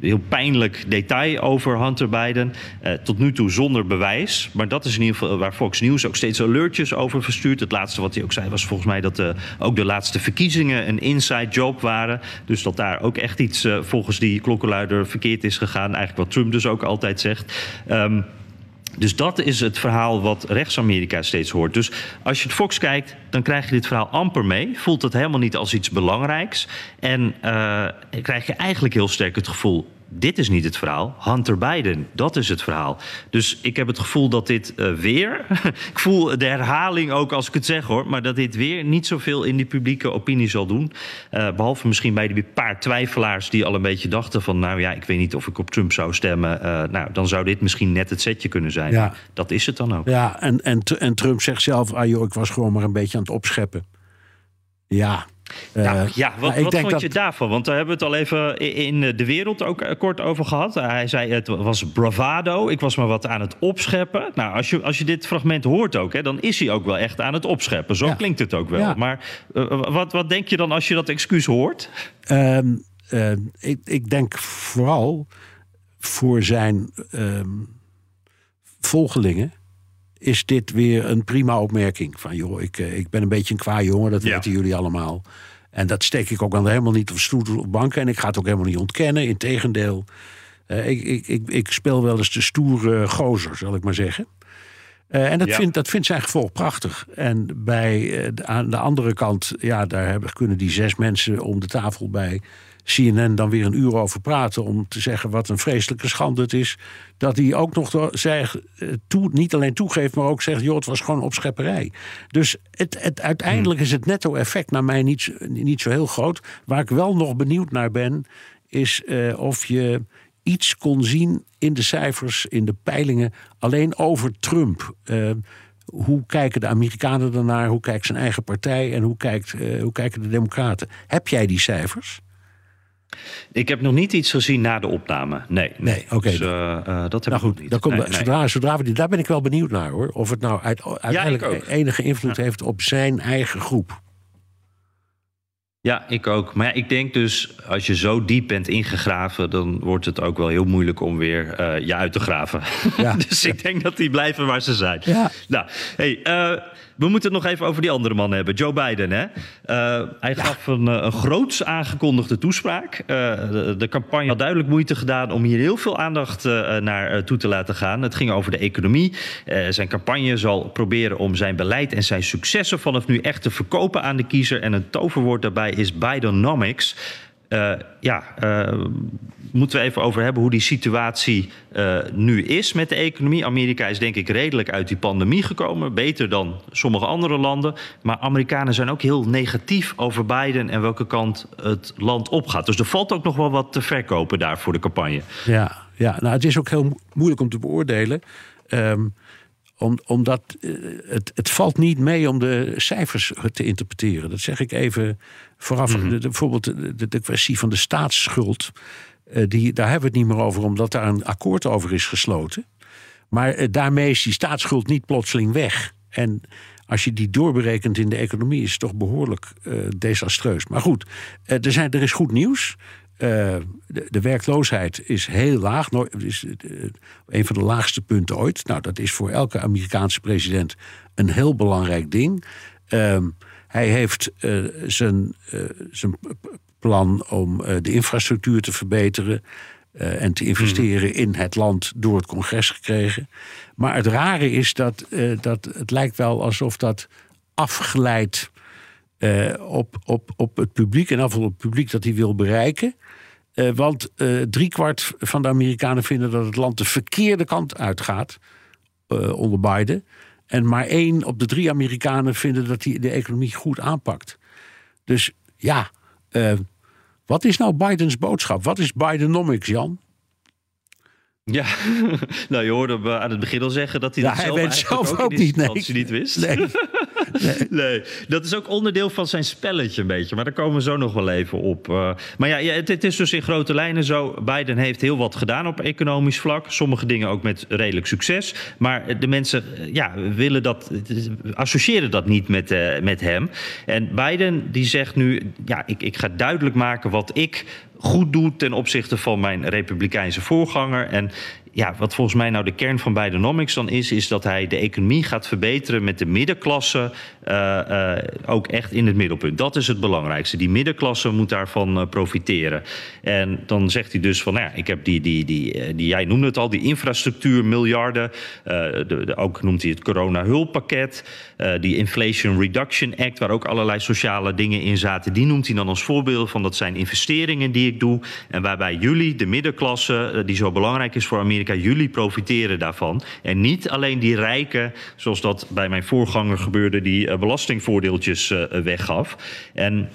heel pijnlijk detail over Hunter Biden. Eh, tot nu toe zonder bewijs. Maar dat is in ieder geval waar Fox News ook steeds alertjes over verstuurt. Het laatste wat hij ook zei was volgens mij dat eh, ook de laatste verkiezingen een inside job waren. Dus dat daar ook echt iets eh, volgens die klokkenluider verkeerd is gegaan. Eigenlijk wat Trump dus ook altijd zegt. Ehm, dus dat is het verhaal wat rechts-Amerika steeds hoort. Dus als je het Fox kijkt, dan krijg je dit verhaal amper mee. Voelt het helemaal niet als iets belangrijks. En eh, krijg je eigenlijk heel sterk het gevoel. Dit is niet het verhaal. Hunter Biden, dat is het verhaal. Dus ik heb het gevoel dat dit eh, weer. ik voel de herhaling ook als ik het zeg hoor. Maar dat dit weer niet zoveel in die publieke opinie zal doen. Eh, behalve misschien bij die paar twijfelaars die al een beetje dachten: van nou ja, ik weet niet of ik op Trump zou stemmen. Eh, nou, dan zou dit misschien net het setje kunnen zijn. Ja. Dat is het dan ook. Ja, en, en, en Trump zegt zelf, ah joh, ik was gewoon maar een beetje aan het opscheppen. Ja. Nou, eh, ja, wat, nou, wat denk vond dat- je daarvan? Want daar hebben we het al even in de wereld ook eh, kort over gehad. Hij zei het was bravado. Ik was maar wat aan het opscheppen. Nou, als je, als je dit fragment hoort ook, hè, dan is hij ook wel echt aan het opscheppen. Zo Ja. klinkt het ook wel. Ja. Maar eh, wat, wat denk je dan als je dat excuus hoort? Ehm, eh, ik, ik denk vooral voor zijn ehm, volgelingen is dit weer een prima opmerking. Van joh, ik, eh, ik ben een beetje een kwaai jongen, dat Ja. weten jullie allemaal. En dat steek ik ook aan helemaal niet op stoel of banken. En ik ga het ook helemaal niet ontkennen. Integendeel, eh ik, ik, ik, ik speel wel eens de stoere gozer, zal ik maar zeggen. Eh, en dat, Ja. vindt, dat vindt zijn gevolg prachtig. En bij, de- aan de andere kant, ja, daar hebben, kunnen die zes mensen om de tafel bij CNN dan weer een uur over praten om te zeggen wat een vreselijke schande het is. Dat hij ook nog zegt, eh, toe, niet alleen toegeeft, maar ook zegt: joh, het was gewoon opschepperij. Dus het, het, uiteindelijk is het netto-effect naar mij niet, niet zo heel groot. Waar ik wel nog benieuwd naar ben, is eh, of je iets kon zien in de cijfers, in de peilingen, alleen over Trump. Uh, hoe kijken de Amerikanen daarnaar? Hoe kijkt zijn eigen partij? En hoe, kijkt, uh, hoe kijken de Democraten? Heb jij die cijfers? Ik heb nog niet iets gezien na de opname. Nee. Nee, oké. Dus, uh, dat heb nou goed, niet. Dan komt, nee, zodra, zodra we die, daar ben ik wel benieuwd naar hoor. Of het nou uit, uiteindelijk ja, enige invloed ja. heeft op zijn eigen groep. Ja, ik ook. Maar ja, ik denk dus, als je zo diep bent ingegraven, dan wordt het ook wel heel moeilijk om weer uh, je uit te graven. Ja. dus ik denk dat die blijven waar ze zijn. Ja. Nou, hey, we moeten het nog even over die andere man hebben, Joe Biden. Hè? Uh, hij gaf een, een groots aangekondigde toespraak. De, de, campagne had duidelijk moeite gedaan om hier heel veel aandacht naar toe te laten gaan. Het ging over de economie. zijn campagne zal proberen om zijn beleid en zijn successen vanaf nu echt te verkopen aan de kiezer. En een toverwoord daarbij is Bidenomics. Uh, ja, uh, moeten we even over hebben hoe die situatie uh, nu is met de economie. Amerika is denk ik redelijk uit die pandemie gekomen. Beter dan sommige andere landen. Maar Amerikanen zijn ook heel negatief over Biden en welke kant het land opgaat. Dus er valt ook nog wel wat te verkopen daar voor de campagne. Ja, ja nou het is ook heel moeilijk om te beoordelen. Um, om, omdat het, het valt niet mee om de cijfers te interpreteren. Dat zeg ik even vooraf. Mm -hmm. de, bijvoorbeeld de, de, kwestie van de staatsschuld. Uh, die, daar hebben we het niet meer over, omdat daar een akkoord over is gesloten. Maar uh, daarmee is die staatsschuld niet plotseling weg. En als je die doorberekent in de economie, is het toch behoorlijk uh, desastreus. Maar goed, er, zijn, er is goed nieuws. Uh, de, de, werkloosheid is heel laag. is uh, een van de laagste punten ooit. Nou, dat is voor elke Amerikaanse president een heel belangrijk ding. Uh, hij heeft uh, zijn, zijn plan om de infrastructuur te verbeteren. en te investeren in het land door het congres gekregen. Maar het rare is dat, dat het lijkt wel alsof dat afgeleid uh, op, op, op het publiek, en afval op het publiek dat hij wil bereiken. Uh, want uh, driekwart van de Amerikanen vinden dat het land de verkeerde kant uitgaat onder Biden. En maar één op de drie Amerikanen vinden dat hij de economie goed aanpakt. Dus ja, wat is nou Bidens boodschap? Wat is Bidenomics, Jan? Ja, nou je hoorde hem aan het begin al zeggen dat hij ja, dat hij zelf, zelf ook, ook niet, nee. niet wist. Nee. Nee. dat is ook onderdeel van zijn spelletje een beetje. Maar daar komen we zo nog wel even op. Uh, maar ja, het, het, is dus in grote lijnen zo. Biden heeft heel wat gedaan op economisch vlak. Sommige dingen ook met redelijk succes. Maar de mensen ja, willen dat, associëren dat niet met, uh, met hem. En Biden die zegt nu... Ja, ik, ik ga duidelijk maken wat ik goed doe ten opzichte van mijn republikeinse voorganger. En ja, wat volgens mij nou de kern van Bidenomics dan is, is dat hij de economie gaat verbeteren met de middenklasse uh, uh, ook echt in het middelpunt. Dat is het belangrijkste. Die middenklasse moet daarvan uh, profiteren. En dan zegt hij dus van, nou ja, ik heb die, die, die, die jij noemde het al, die infrastructuur, miljarden. De, de, ook noemt hij het corona-hulppakket. die Inflation Reduction Act, waar ook allerlei sociale dingen in zaten. Die noemt hij dan als voorbeeld van dat zijn investeringen die ik doe. En waarbij jullie, de middenklasse, die zo belangrijk is voor Amerika, jullie profiteren daarvan. En niet alleen die rijken, zoals dat bij mijn voorganger gebeurde, die uh, belastingvoordeeltjes uh, weggaf. En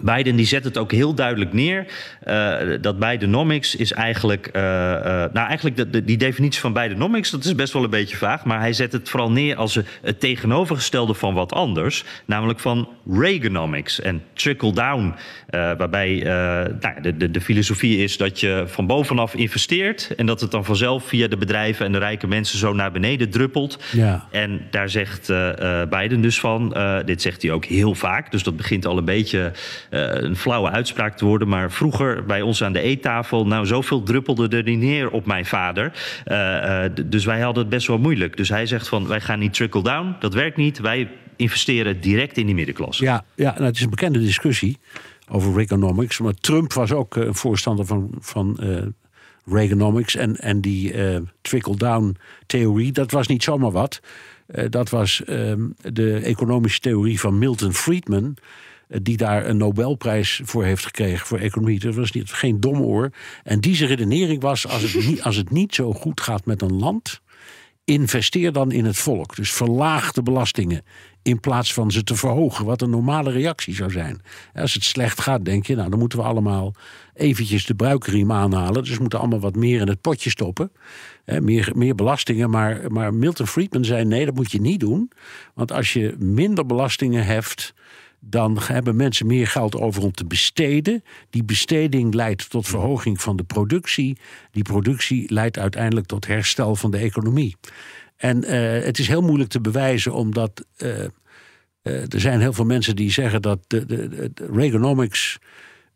Biden die zet het ook heel duidelijk neer. Uh, dat Bidenomics is eigenlijk. Uh, uh, nou, eigenlijk de, de, die definitie van Bidenomics, dat is best wel een beetje vaag. Maar hij zet het vooral neer als het tegenovergestelde van wat anders. Namelijk van Reaganomics en trickle-down. waarbij nou, de, de, de filosofie is dat je van bovenaf investeert. En dat het dan vanzelf via de bedrijven en de rijke mensen zo naar beneden druppelt. Ja. En daar zegt Biden dus van. dit zegt hij ook heel vaak. Dus dat begint al een beetje. Uh, een flauwe uitspraak te worden. Maar vroeger bij ons aan de eettafel, nou zoveel druppelde er niet neer op mijn vader. Uh, uh, dus wij hadden het best wel moeilijk. Dus hij zegt van wij gaan niet trickle down, dat werkt niet. Wij investeren direct in die middenklasse. Ja, ja nou, het is een bekende discussie over Reaganomics. Maar Trump was ook een voorstander van, van Reaganomics. En, en die trickle-down theorie, dat was niet zomaar wat. dat was de economische theorie van Milton Friedman. Die daar een Nobelprijs voor heeft gekregen voor economie. Dat was niet, geen domoor. En die redenering was: als het, niet, als het niet zo goed gaat met een land, investeer dan in het volk. Dus verlaag de belastingen in plaats van ze te verhogen, wat een normale reactie zou zijn. Als het slecht gaat, denk je, nou dan moeten we allemaal eventjes de bruikriem aanhalen. Dus we moeten allemaal wat meer in het potje stoppen. meer, meer belastingen. Maar, maar Milton Friedman zei: nee, dat moet je niet doen. Want als je minder belastingen heft dan hebben mensen meer geld over om te besteden. Die besteding leidt tot verhoging van de productie. Die productie leidt uiteindelijk tot herstel van de economie. En uh, het is heel moeilijk te bewijzen, omdat uh, uh, er zijn heel veel mensen die zeggen dat de, de, de, Reaganomics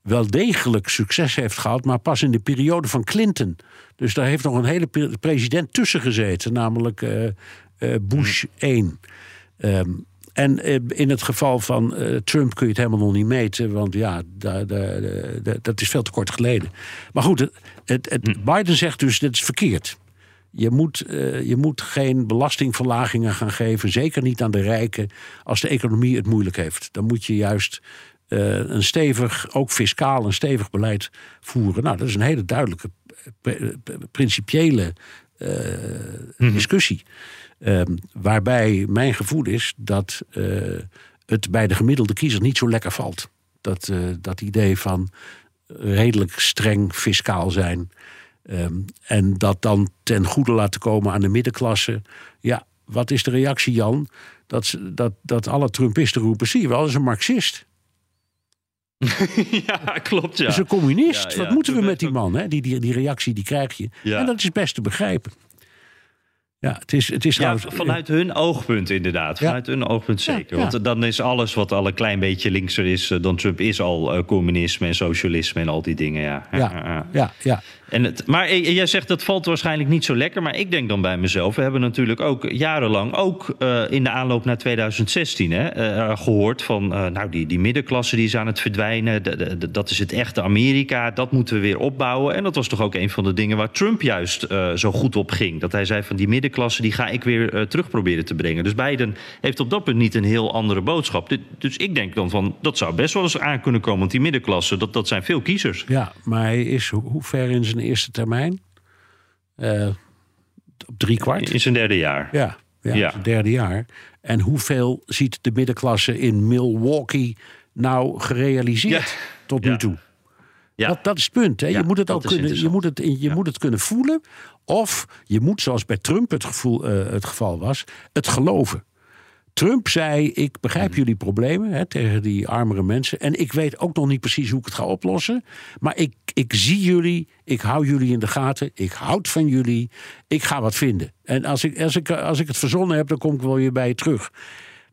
wel degelijk succes heeft gehad, maar pas in de periode van Clinton. Dus daar heeft nog een hele president tussen gezeten, namelijk Bush 1. Um, en in het geval van Trump kun je het helemaal nog niet meten, want ja, dat is veel te kort geleden. Maar goed, het, het, Biden zegt dus: dat is verkeerd. Je moet, uh, je moet geen belastingverlagingen gaan geven, zeker niet aan de rijken, als de economie het moeilijk heeft. Dan moet je juist uh, een stevig, ook fiscaal een stevig beleid voeren. Nou, dat is een hele duidelijke, principiële uh, discussie. Um, waarbij mijn gevoel is dat het bij de gemiddelde kiezer niet zo lekker valt. Dat, dat idee van redelijk streng fiscaal zijn. Um, en dat dan ten goede laten komen aan de middenklasse. Ja, wat is de reactie, Jan? Dat, dat, dat alle Trumpisten roepen: zie je wel, dat is een Marxist. ja, klopt. Ja. Dat is een communist. Ja, ja. Wat moeten we met die man? Hè? Die, die, die reactie die krijg je. En dat is best te begrijpen. Ja, het is, het is ja, vanuit hun oogpunt inderdaad. Vanuit hun oogpunt zeker. Want dan is alles wat al een klein beetje linkser is dan Trump... is al uh, communisme en socialisme en al die dingen. Ja, ja, ja. ja, En het, maar jij zegt dat valt waarschijnlijk niet zo lekker. Maar ik denk dan bij mezelf... we hebben natuurlijk ook jarenlang... ook uh, in de aanloop naar 2016 hè, uh, gehoord van... nou, die, die middenklasse die is aan het verdwijnen. De, de, dat is het echte Amerika. Dat moeten we weer opbouwen. En dat was toch ook een van de dingen waar Trump juist zo goed op ging. Dat hij zei van die middenklasse klasse, die ga ik weer uh, terug proberen te brengen. Dus Biden heeft op dat punt niet een heel andere boodschap. Dus ik denk dan van, dat zou best wel eens aan kunnen komen. Want die middenklasse, dat, dat zijn veel kiezers. Ja, maar hij is hoe ver in zijn eerste termijn? Uh, op drie kwart? In zijn derde jaar. Ja, ja, ja. zijn derde jaar. En hoeveel ziet de middenklasse in Milwaukee nou gerealiseerd ja. tot nu toe? Ja. Dat, dat is het punt. Hè. je moet het ook kunnen, je moet het, je moet het kunnen voelen. Of je moet, zoals bij Trump het, gevoel, uh, het geval was, het geloven. Trump zei: Ik begrijp hmm. jullie problemen hè, tegen die armere mensen. En ik weet ook nog niet precies hoe ik het ga oplossen. Maar ik, ik zie jullie, ik hou jullie in de gaten, ik houd van jullie, ik ga wat vinden. En als ik, als ik, als ik het verzonnen heb, dan kom ik wel weer bij je terug.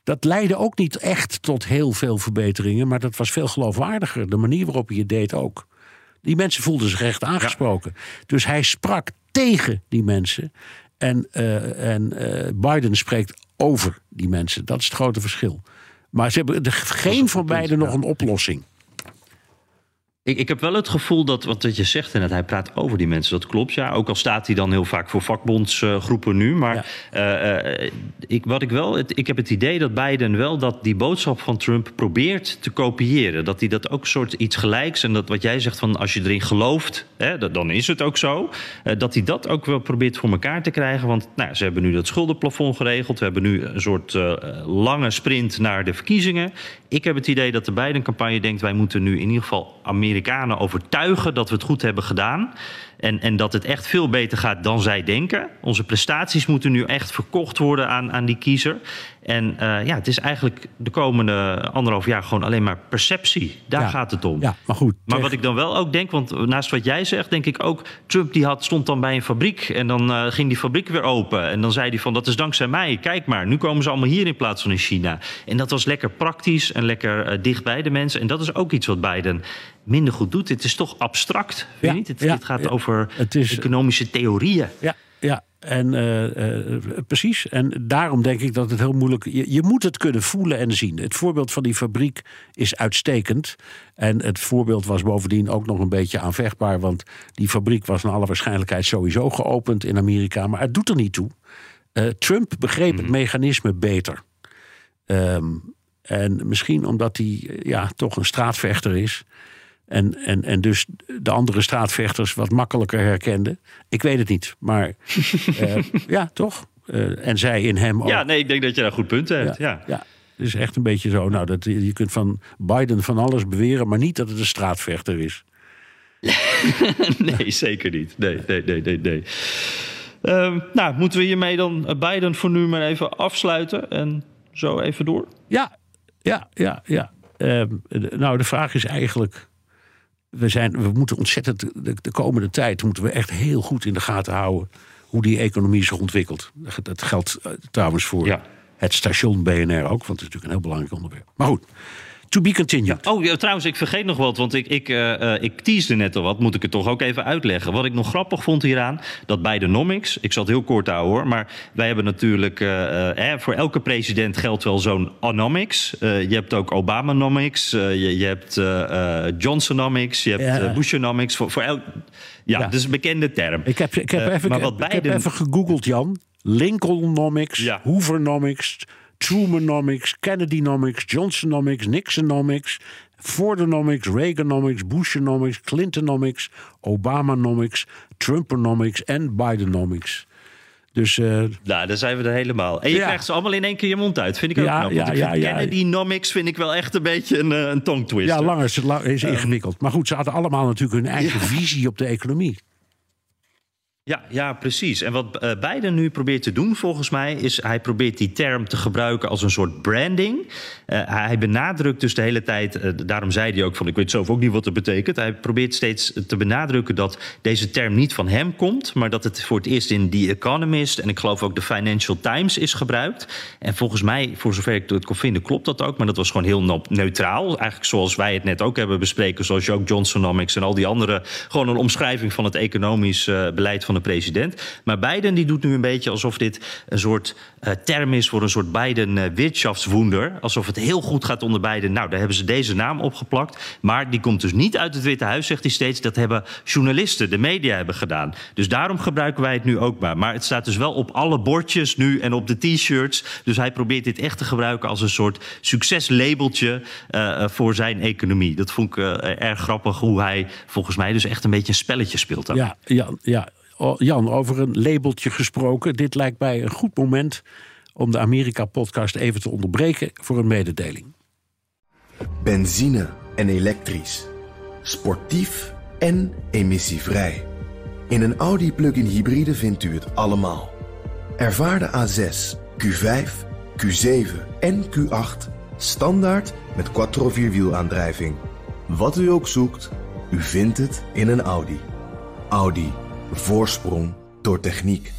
Dat leidde ook niet echt tot heel veel verbeteringen, maar dat was veel geloofwaardiger. De manier waarop hij het deed ook. Die mensen voelden zich echt aangesproken. Dus hij sprak tegen die mensen. En, uh, en uh, Biden spreekt over die mensen. Dat is het grote verschil. Maar ze hebben geen van beiden nog een oplossing. Ik, ik heb wel het gevoel dat wat je zegt en dat hij praat over die mensen, dat klopt ja. Ook al staat hij dan heel vaak voor vakbondsgroepen nu. Maar ja. uh, ik, wat ik wel, het, ik heb het idee dat Biden wel dat die boodschap van Trump probeert te kopiëren. Dat hij dat ook soort iets gelijks en dat wat jij zegt van als je erin gelooft, hè, dat, dan is het ook zo. Uh, dat hij dat ook wel probeert voor elkaar te krijgen. Want nou, ze hebben nu dat schuldenplafond geregeld. We hebben nu een soort uh, lange sprint naar de verkiezingen. Ik heb het idee dat de Biden-campagne denkt wij moeten nu in ieder geval Amerika Amerikanen overtuigen dat we het goed hebben gedaan. En, en dat het echt veel beter gaat dan zij denken. Onze prestaties moeten nu echt verkocht worden aan, aan die kiezer. En uh, ja, het is eigenlijk de komende anderhalf jaar gewoon alleen maar perceptie. Daar ja, gaat het om. Ja, maar goed. Maar wat ik dan wel ook denk, want naast wat jij zegt, denk ik ook... Trump die had, stond dan bij een fabriek en dan uh, ging die fabriek weer open. En dan zei hij van, dat is dankzij mij. Kijk maar, nu komen ze allemaal hier in plaats van in China. En dat was lekker praktisch en lekker uh, dicht bij de mensen. En dat is ook iets wat Biden minder goed doet. Het is toch abstract, ja, niet? Het, ja, het gaat over is, economische theorieën. Ja, ja. En uh, uh, precies. En daarom denk ik dat het heel moeilijk is. Je, je, moet het kunnen voelen en zien. Het voorbeeld van die fabriek is uitstekend. En het voorbeeld was bovendien ook nog een beetje aanvechtbaar. Want die fabriek was naar alle waarschijnlijkheid sowieso geopend in Amerika. Maar het doet er niet toe. Uh, Trump begreep het mhm. mechanisme beter. Um, En misschien omdat hij eh, ja, toch een straatvechter is. En, en, en dus de andere straatvechters wat makkelijker herkende. Ik weet het niet. Maar eh, ja, toch? Eh, en zij in hem ook. Ja, nee, ik denk dat je daar goed punt hebt. Ja. ja. Het is echt een beetje zo. Nou, dat, je kunt van Biden van alles beweren, maar niet dat het een straatvechter is. nee, zeker niet. Nee, nee, nee, nee. nee. Ehm, nou, moeten we hiermee dan Biden voor nu maar even afsluiten en zo even door? Ja, ja, ja, ja. Ehm, nou, de vraag is eigenlijk. We, zijn, we moeten ontzettend. De, de, komende tijd moeten we echt heel goed in de gaten houden. hoe die economie zich ontwikkelt. Dat geldt eh, trouwens voor ja. het station BNR ook, want het is natuurlijk een heel belangrijk onderwerp. Maar goed. To be continued. Oh, ja, trouwens, ik vergeet nog wat, want ik, ik, uh, ik teasde net al wat. Moet ik het toch ook even uitleggen. Wat ik nog grappig vond hieraan, dat bij de nomics... ik zal het heel kort houden hoor, maar wij hebben natuurlijk... Uh, eh, voor elke president geldt wel zo'n onomics. je hebt ook Obamanomics, je, je hebt Johnsonomics, je hebt ja. Bushonomics. Voor, voor elk, ja, ja, dus een bekende term. Ik heb, ik heb, even, maar wat ik heb even gegoogeld, Jan. Lincolnomics, ja. Hoovernomics... Trumanomics, Kennedynomics, Johnsonomics, Nixonomics, Fordonomics, Reaganomics, Bushonomics, Clintonomics, Obamanomics, Trumponomics en Bidenomics. Dus, uh, nou, daar zijn we er helemaal. En je krijgt ze allemaal in één keer je mond uit. Vind ik ook ja, knap. Ja, ja, ja, Kennedy-nomics vind ik wel echt een beetje een, eh, een tongtwist. Ja, langer is, is ingewikkeld. Maar goed, ze hadden allemaal natuurlijk hun eigen visie op de economie. Ja, ja, precies. En wat uh, Biden nu probeert te doen, volgens mij, is hij probeert die term te gebruiken als een soort branding. Uh, hij benadrukt dus de hele tijd, uh, daarom zei hij ook van, ik weet zelf ook niet wat het betekent. Hij probeert steeds te benadrukken dat deze term niet van hem komt, maar dat het voor het eerst in The Economist en ik geloof ook de Financial Times is gebruikt. En volgens mij, voor zover ik het kon vinden, klopt dat ook, maar dat was gewoon heel neutraal. Eigenlijk zoals wij het net ook hebben bespreken, zoals ook Johnsonomics en al die andere, gewoon een omschrijving van het economisch beleid van de president. Maar Biden die doet nu een beetje alsof dit een soort uh, term is voor een soort Biden uh, Wirtschaftswunder. Alsof het heel goed gaat onder Biden. Nou, daar hebben ze deze naam opgeplakt. Maar die komt dus niet uit het Witte Huis, zegt hij steeds. Dat hebben journalisten, de media hebben gedaan. Dus daarom gebruiken wij het nu ook maar. Maar het staat dus wel op alle bordjes nu en op de t-shirts. Dus hij probeert dit echt te gebruiken als een soort succeslabeltje uh, voor zijn economie. Dat vond ik erg grappig hoe hij volgens mij dus echt een beetje een spelletje speelt. Ja, ja, ja. Jan, over een labeltje gesproken. Dit lijkt mij een goed moment om de Amerika-podcast even te onderbreken voor een mededeling. Benzine en elektrisch. Sportief en emissievrij. In een Audi plug-in hybride vindt u het allemaal. Ervaar de A6, Q5, Q7 en Q8 standaard met quattro vierwielaandrijving. Wat u ook zoekt, u vindt het in een Audi. Audi. Voorsprong door techniek.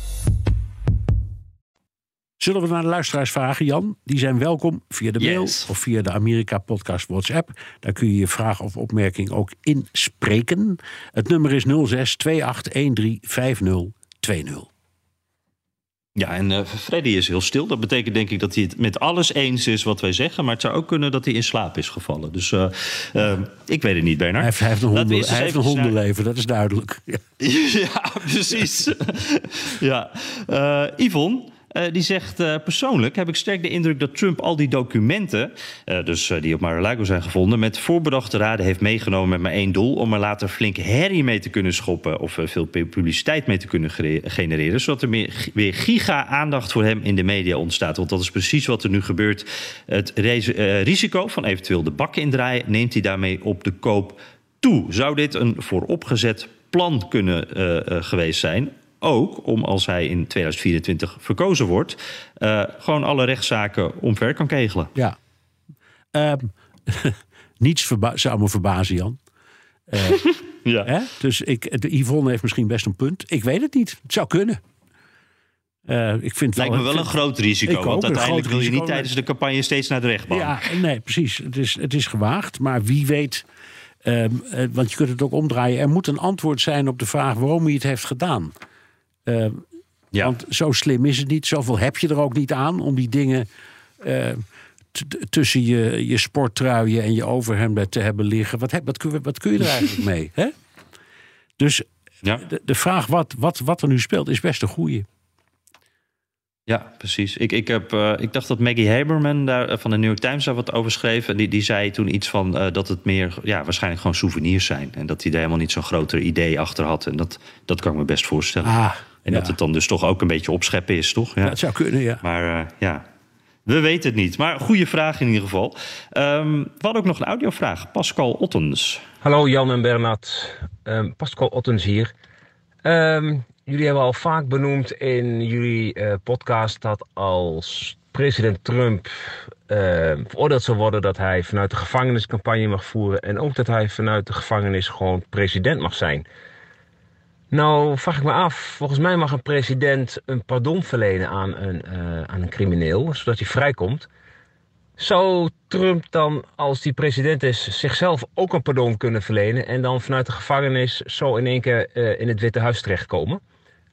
Zullen we naar de luisteraars vragen, Jan? Die zijn welkom via de mail of via de Amerika Podcast WhatsApp. Daar kun je je vraag of opmerking ook inspreken. Het nummer is 06 2813 5020. Ja, en uh, Freddy is heel stil. Dat betekent denk ik dat hij het met alles eens is wat wij zeggen. Maar het zou ook kunnen dat hij in slaap is gevallen. Dus uh, uh, ik weet het niet, Bernard. Hij heeft, hij heeft een, honden, hij heeft een hondenleven, dat is duidelijk. Ja, ja precies. ja. Yvonne, die zegt uh, persoonlijk heb ik sterk de indruk dat Trump al die documenten, uh, dus die op Mar-a-Lago zijn gevonden, met voorbedachte raden heeft meegenomen met maar één doel: om er later flink herrie mee te kunnen schoppen of veel publiciteit mee te kunnen genereren, zodat er weer giga-aandacht voor hem in de media ontstaat. Want dat is precies wat er nu gebeurt. Het risico van eventueel de bakken indraaien neemt hij daarmee op de koop toe. Zou dit een vooropgezet plan kunnen geweest zijn? Ook om als hij in 2024 verkozen wordt, uh, gewoon alle rechtszaken omver kan kegelen. Ja. Uh, niets zou me verbazen, Jan. Uh, ja. Hè? Dus ik, de Yvonne heeft misschien best een punt. Ik weet het niet. Het zou kunnen. Uh, ik vind Lijkt me wel een groot risico. Want uiteindelijk wil je niet tijdens de campagne steeds naar de rechtbank. Ja, nee, precies. Het is, het is gewaagd. Maar wie weet. Uh, want je kunt het ook omdraaien. Er moet een antwoord zijn op de vraag waarom hij het heeft gedaan. Uh, ja. Want zo slim is het niet. Zoveel heb je er ook niet aan om die dingen uh, tussen je, je sporttruien en je overhemd te hebben liggen. Wat, heb, wat, kun, wat kun je er eigenlijk mee? Hè? Dus ja. de, de, vraag wat, wat, wat er nu speelt is best een goeie. Ja, precies. Ik, ik, heb, uh, ik dacht dat Maggie Haberman daar, uh, van de New York Times daar wat over schreef. En die, die zei toen iets van uh, dat het meer, ja, waarschijnlijk gewoon souvenirs zijn. En dat hij daar helemaal niet zo'n groter idee achter had. En dat, dat kan ik me best voorstellen. Ah, en ja. dat het dan dus toch ook een beetje opscheppen is, toch? Ja, Dat zou kunnen, ja. Maar ja, we weten het niet. Maar goede vraag in ieder geval. Um, we hadden ook nog een audiovraag. Pascal Ottens. Hallo Jan en Bernard. Um, Pascal Ottens hier. Um, jullie hebben al vaak benoemd in jullie uh, podcast dat als president Trump uh, veroordeeld zou worden, dat hij vanuit de gevangenis campagne mag voeren en ook dat hij vanuit de gevangenis gewoon president mag zijn. Nou, vraag ik me af, volgens mij mag een president een pardon verlenen aan een, uh, aan een crimineel, zodat hij vrijkomt. Zou Trump dan, als hij president is, zichzelf ook een pardon kunnen verlenen en dan vanuit de gevangenis zo in één keer uh, in het Witte Huis terechtkomen?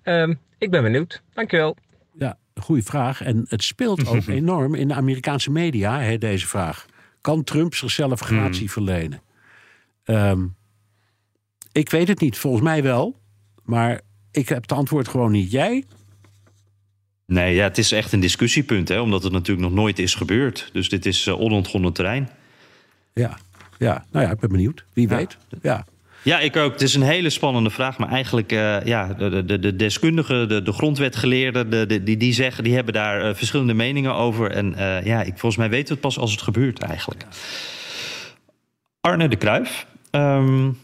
Uh, ik ben benieuwd. Dankjewel. Ja, goede vraag. En het speelt ook enorm in de Amerikaanse media, hè, deze vraag. Kan Trump zichzelf gratie Hmm. verlenen? Um, ik weet het niet, volgens mij wel. Maar ik heb het antwoord gewoon niet. Jij? Nee, ja, het is echt een discussiepunt, hè, omdat het natuurlijk nog nooit is gebeurd. Dus dit is uh, onontgonnen terrein. Ja, ja, nou ja, ik ben benieuwd. Wie Ja. weet. Ja. Ja, ik ook. Het is een hele spannende vraag. Maar eigenlijk, uh, ja, de, de, de deskundigen, de, de grondwetgeleerden, de, de, die, die zeggen, die hebben daar uh, verschillende meningen over. En uh, ja, ik, volgens mij weten we het pas als het gebeurt eigenlijk. Arne de Kruijf. Um,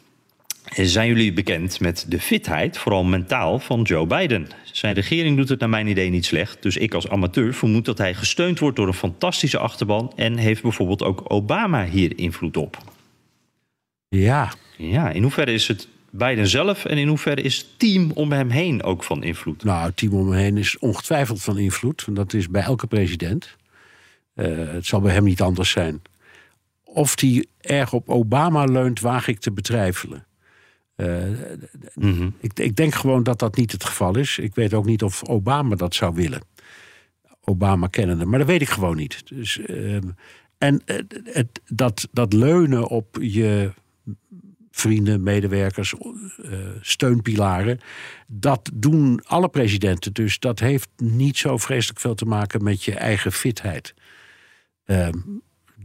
zijn jullie bekend met de fitheid, vooral mentaal, van Joe Biden? Zijn regering doet het naar mijn idee niet slecht. Dus ik als amateur vermoed dat hij gesteund wordt door een fantastische achterban. En heeft bijvoorbeeld ook Obama hier invloed op. Ja. Ja, in hoeverre is het Biden zelf en in hoeverre is het team om hem heen ook van invloed? Nou, het team om hem heen is ongetwijfeld van invloed. Want dat is bij elke president. Uh, het zal bij hem niet anders zijn. Of hij erg op Obama leunt, waag ik te betwijfelen. Uh, mm-hmm. ik, ik, denk gewoon dat dat niet het geval is. Ik weet ook niet of Obama dat zou willen. Obama kennende. Maar dat weet ik gewoon niet. Dus, uh, en uh, het, dat, dat leunen op je vrienden, medewerkers, steunpilaren. Dat doen alle presidenten. Dus dat heeft niet zo vreselijk veel te maken met je eigen fitheid.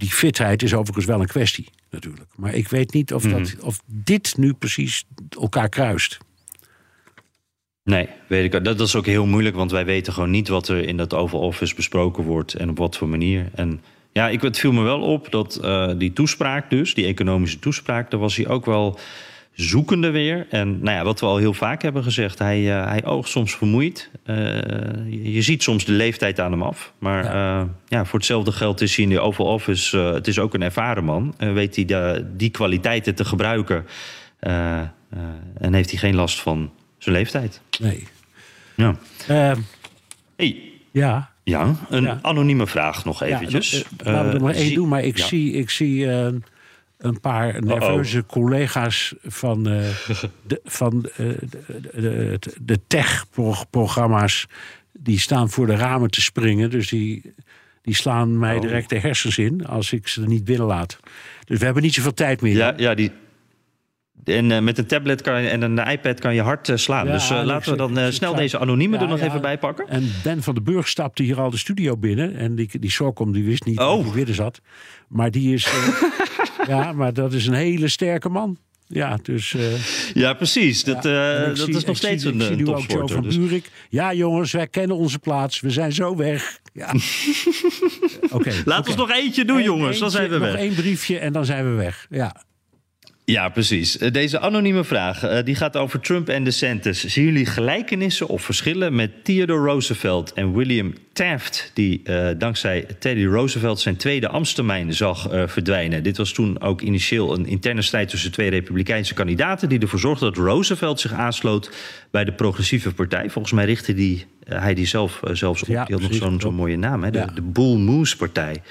Die fitheid is overigens wel een kwestie natuurlijk. Maar ik weet niet of, dat, mm. of dit nu precies elkaar kruist. Nee, weet ik. Dat, dat is ook heel moeilijk, want wij weten gewoon niet wat er in dat Oval Office besproken wordt en op wat voor manier. En ja, ik, het viel me wel op dat uh, die toespraak, dus, die economische toespraak, daar was hij ook wel zoekende weer. En nou ja, wat we al heel vaak hebben gezegd, hij, uh, hij oogt soms vermoeid. Uh, je, je, ziet soms de leeftijd aan hem af. Maar ja. Uh, ja voor hetzelfde geld is hij in de Oval Office, het is ook een ervaren man. weet hij de, die kwaliteiten te gebruiken en heeft hij geen last van zijn leeftijd. Nee. Ja. Ehm, hey. Ja. Ja, een Ja. anonieme vraag nog eventjes. Ja, uh, laten we er maar één doen, maar ik zie, ik zie eh, een paar nerveuze collega's van, eh, de, van eh, de, de, de, de tech-programma's. Die staan voor de ramen te springen. Dus die, die slaan mij Oh. direct de hersens in als ik ze er niet binnenlaat. Dus we hebben niet zoveel tijd meer. Ja, ja die. En eh, met een tablet kan en een iPad kan je hard eh, slaan. Ja, dus eh, ik laten we dan snel deze anonieme Ja, er nog ja. even bij pakken. En Ben van den Burg stapte hier al de studio binnen. En die, die Sorkom die wist niet Oh. dat hij binnen zat. Maar die is... ja, maar dat is een hele sterke man. Ja, dus... Ja, precies. Dat, dat zie- is nog zie- steeds een, een nu ook Joe topsporter. van Dus. Buurik. Ja, jongens, wij kennen onze plaats. We zijn zo weg. Ja. Oké. Laat ons nog eentje doen, jongens. Dan zijn we nog weg. één briefje en dan zijn we weg. Ja. Ja, precies. Eh, Deze anonieme vraag eh, die gaat over Trump en DeSantis. Zien jullie gelijkenissen of verschillen met Theodore Roosevelt en William Taft... die eh, dankzij Teddy Roosevelt zijn tweede ambtstermijn zag verdwijnen? Dit was toen ook initieel een interne strijd tussen twee republikeinse kandidaten... die ervoor zorgde dat Roosevelt zich aansloot bij de progressieve partij. Volgens mij richtte die, hij die zelf eh, zelfs op. Ja, die had nog zo'n zo'n mooie naam, hè? De, Ja. de Bull Moose partij.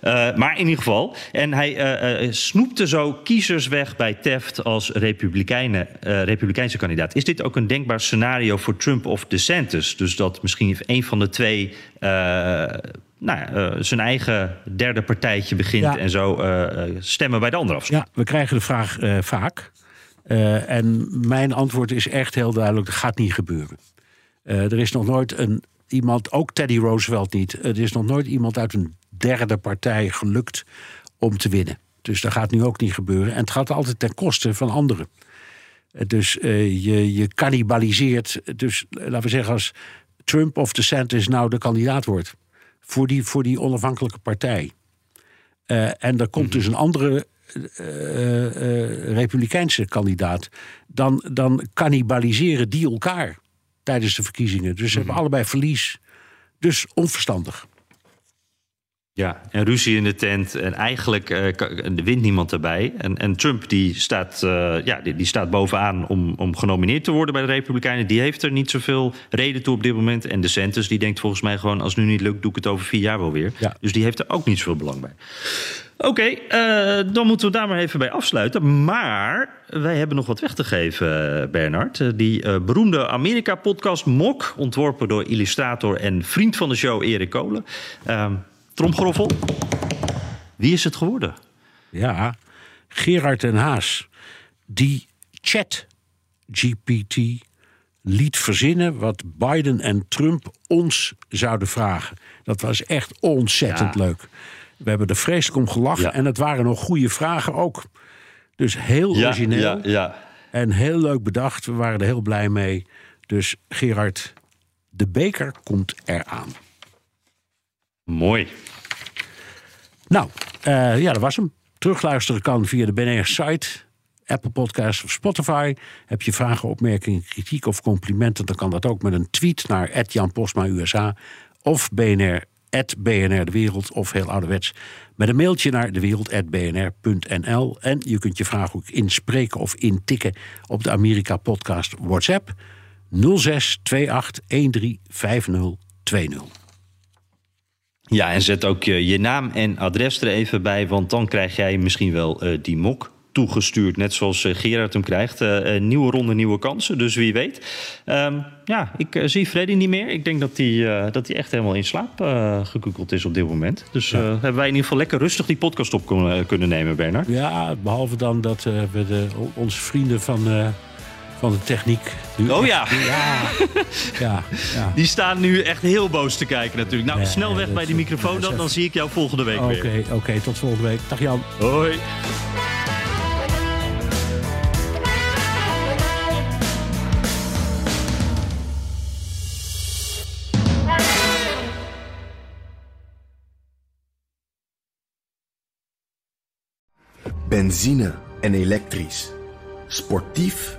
Eh, maar in ieder geval. En hij eh, eh, snoepte zo kiezers weg bij Taft als republikeinen, eh, republikeinse kandidaat. Is dit ook een denkbaar scenario voor Trump of DeSantis? Dus dat misschien een van de twee eh, nou, ja, eh, zijn eigen derde partijtje begint Ja. en zo eh, eh, stemmen bij de andere afstand. ja, we krijgen de vraag eh, vaak. Eh, en mijn antwoord is echt heel duidelijk. Dat gaat niet gebeuren. Eh, er is nog nooit een, iemand, ook Teddy Roosevelt niet. Het is nog nooit iemand uit een derde partij gelukt om te winnen. Dus dat gaat nu ook niet gebeuren. En het gaat altijd ten koste van anderen. Eh, Dus eh, je, je cannibaliseert. Dus eh, laten we zeggen, als Trump of DeSantis nou de kandidaat wordt voor die, voor die onafhankelijke partij. Eh, en er komt dus een andere eh, eh, republikeinse kandidaat. Dan, dan cannibaliseren die elkaar tijdens de verkiezingen. Dus ze hebben allebei verlies. Dus onverstandig. Ja, en ruzie in de tent. En eigenlijk eh, wint niemand erbij. En, en Trump die staat, eh, ja, die, die staat bovenaan om, om genomineerd te worden bij de Republikeinen. Die heeft er niet zoveel reden toe op dit moment. En DeSantis die denkt volgens mij gewoon... als het nu niet lukt, doe ik het over vier jaar wel weer. Ja. Dus die heeft er ook niet zoveel belang bij. Oké, eh, dan moeten we daar maar even bij afsluiten. Maar wij hebben nog wat weg te geven, Bernard. Die beroemde Amerika-podcast Mok, ontworpen door illustrator en vriend van de show Erik Kolen. Ehm tromgeroffel. Wie is het geworden? Ja, Gerard en Haas, die chat GPT liet verzinnen wat Biden en Trump ons zouden vragen. Dat was echt ontzettend Ja. leuk. We hebben er vreselijk om gelachen Ja. en het waren nog goede vragen ook. Dus heel origineel ja, ja. en heel leuk bedacht. We waren er heel blij mee. Dus Gerard, de beker komt eraan. Mooi. Nou, eh, ja, dat was hem. Terugluisteren kan via de BNR-site, Apple Podcasts of Spotify. Heb je vragen, opmerkingen, kritiek of complimenten... dan kan dat ook met een tweet naar Jan Postma USA... of BNR, BNR De Wereld of heel ouderwets... met een mailtje naar dewereld.bnr.nl. En je kunt je vraag ook inspreken of intikken... op de Amerika-podcast WhatsApp 06 28 13 5020. Ja, en zet ook je, je naam en adres er even bij, want dan krijg jij misschien wel eh, die mok toegestuurd, net zoals eh, Gerard hem krijgt. Eh, nieuwe ronde, nieuwe kansen, dus wie weet. Ehm, ja, ik zie Freddy niet meer. Ik denk dat hij dat hij echt helemaal in slaap gekukeld is op dit moment. Dus hebben wij in ieder geval lekker rustig die podcast op kunnen, kunnen nemen, Bernard. Ja, behalve dan dat we de, onze vrienden van, van de techniek... nu Oh echt- ja. Ja, ja, ja. Die staan nu echt heel boos te kijken natuurlijk. Nou, Nee, snel weg bij die microfoon dan, dan zie ik jou volgende week Oké, weer. oké, tot volgende week. Dag Jan. Hoi. Benzine en elektrisch. Sportief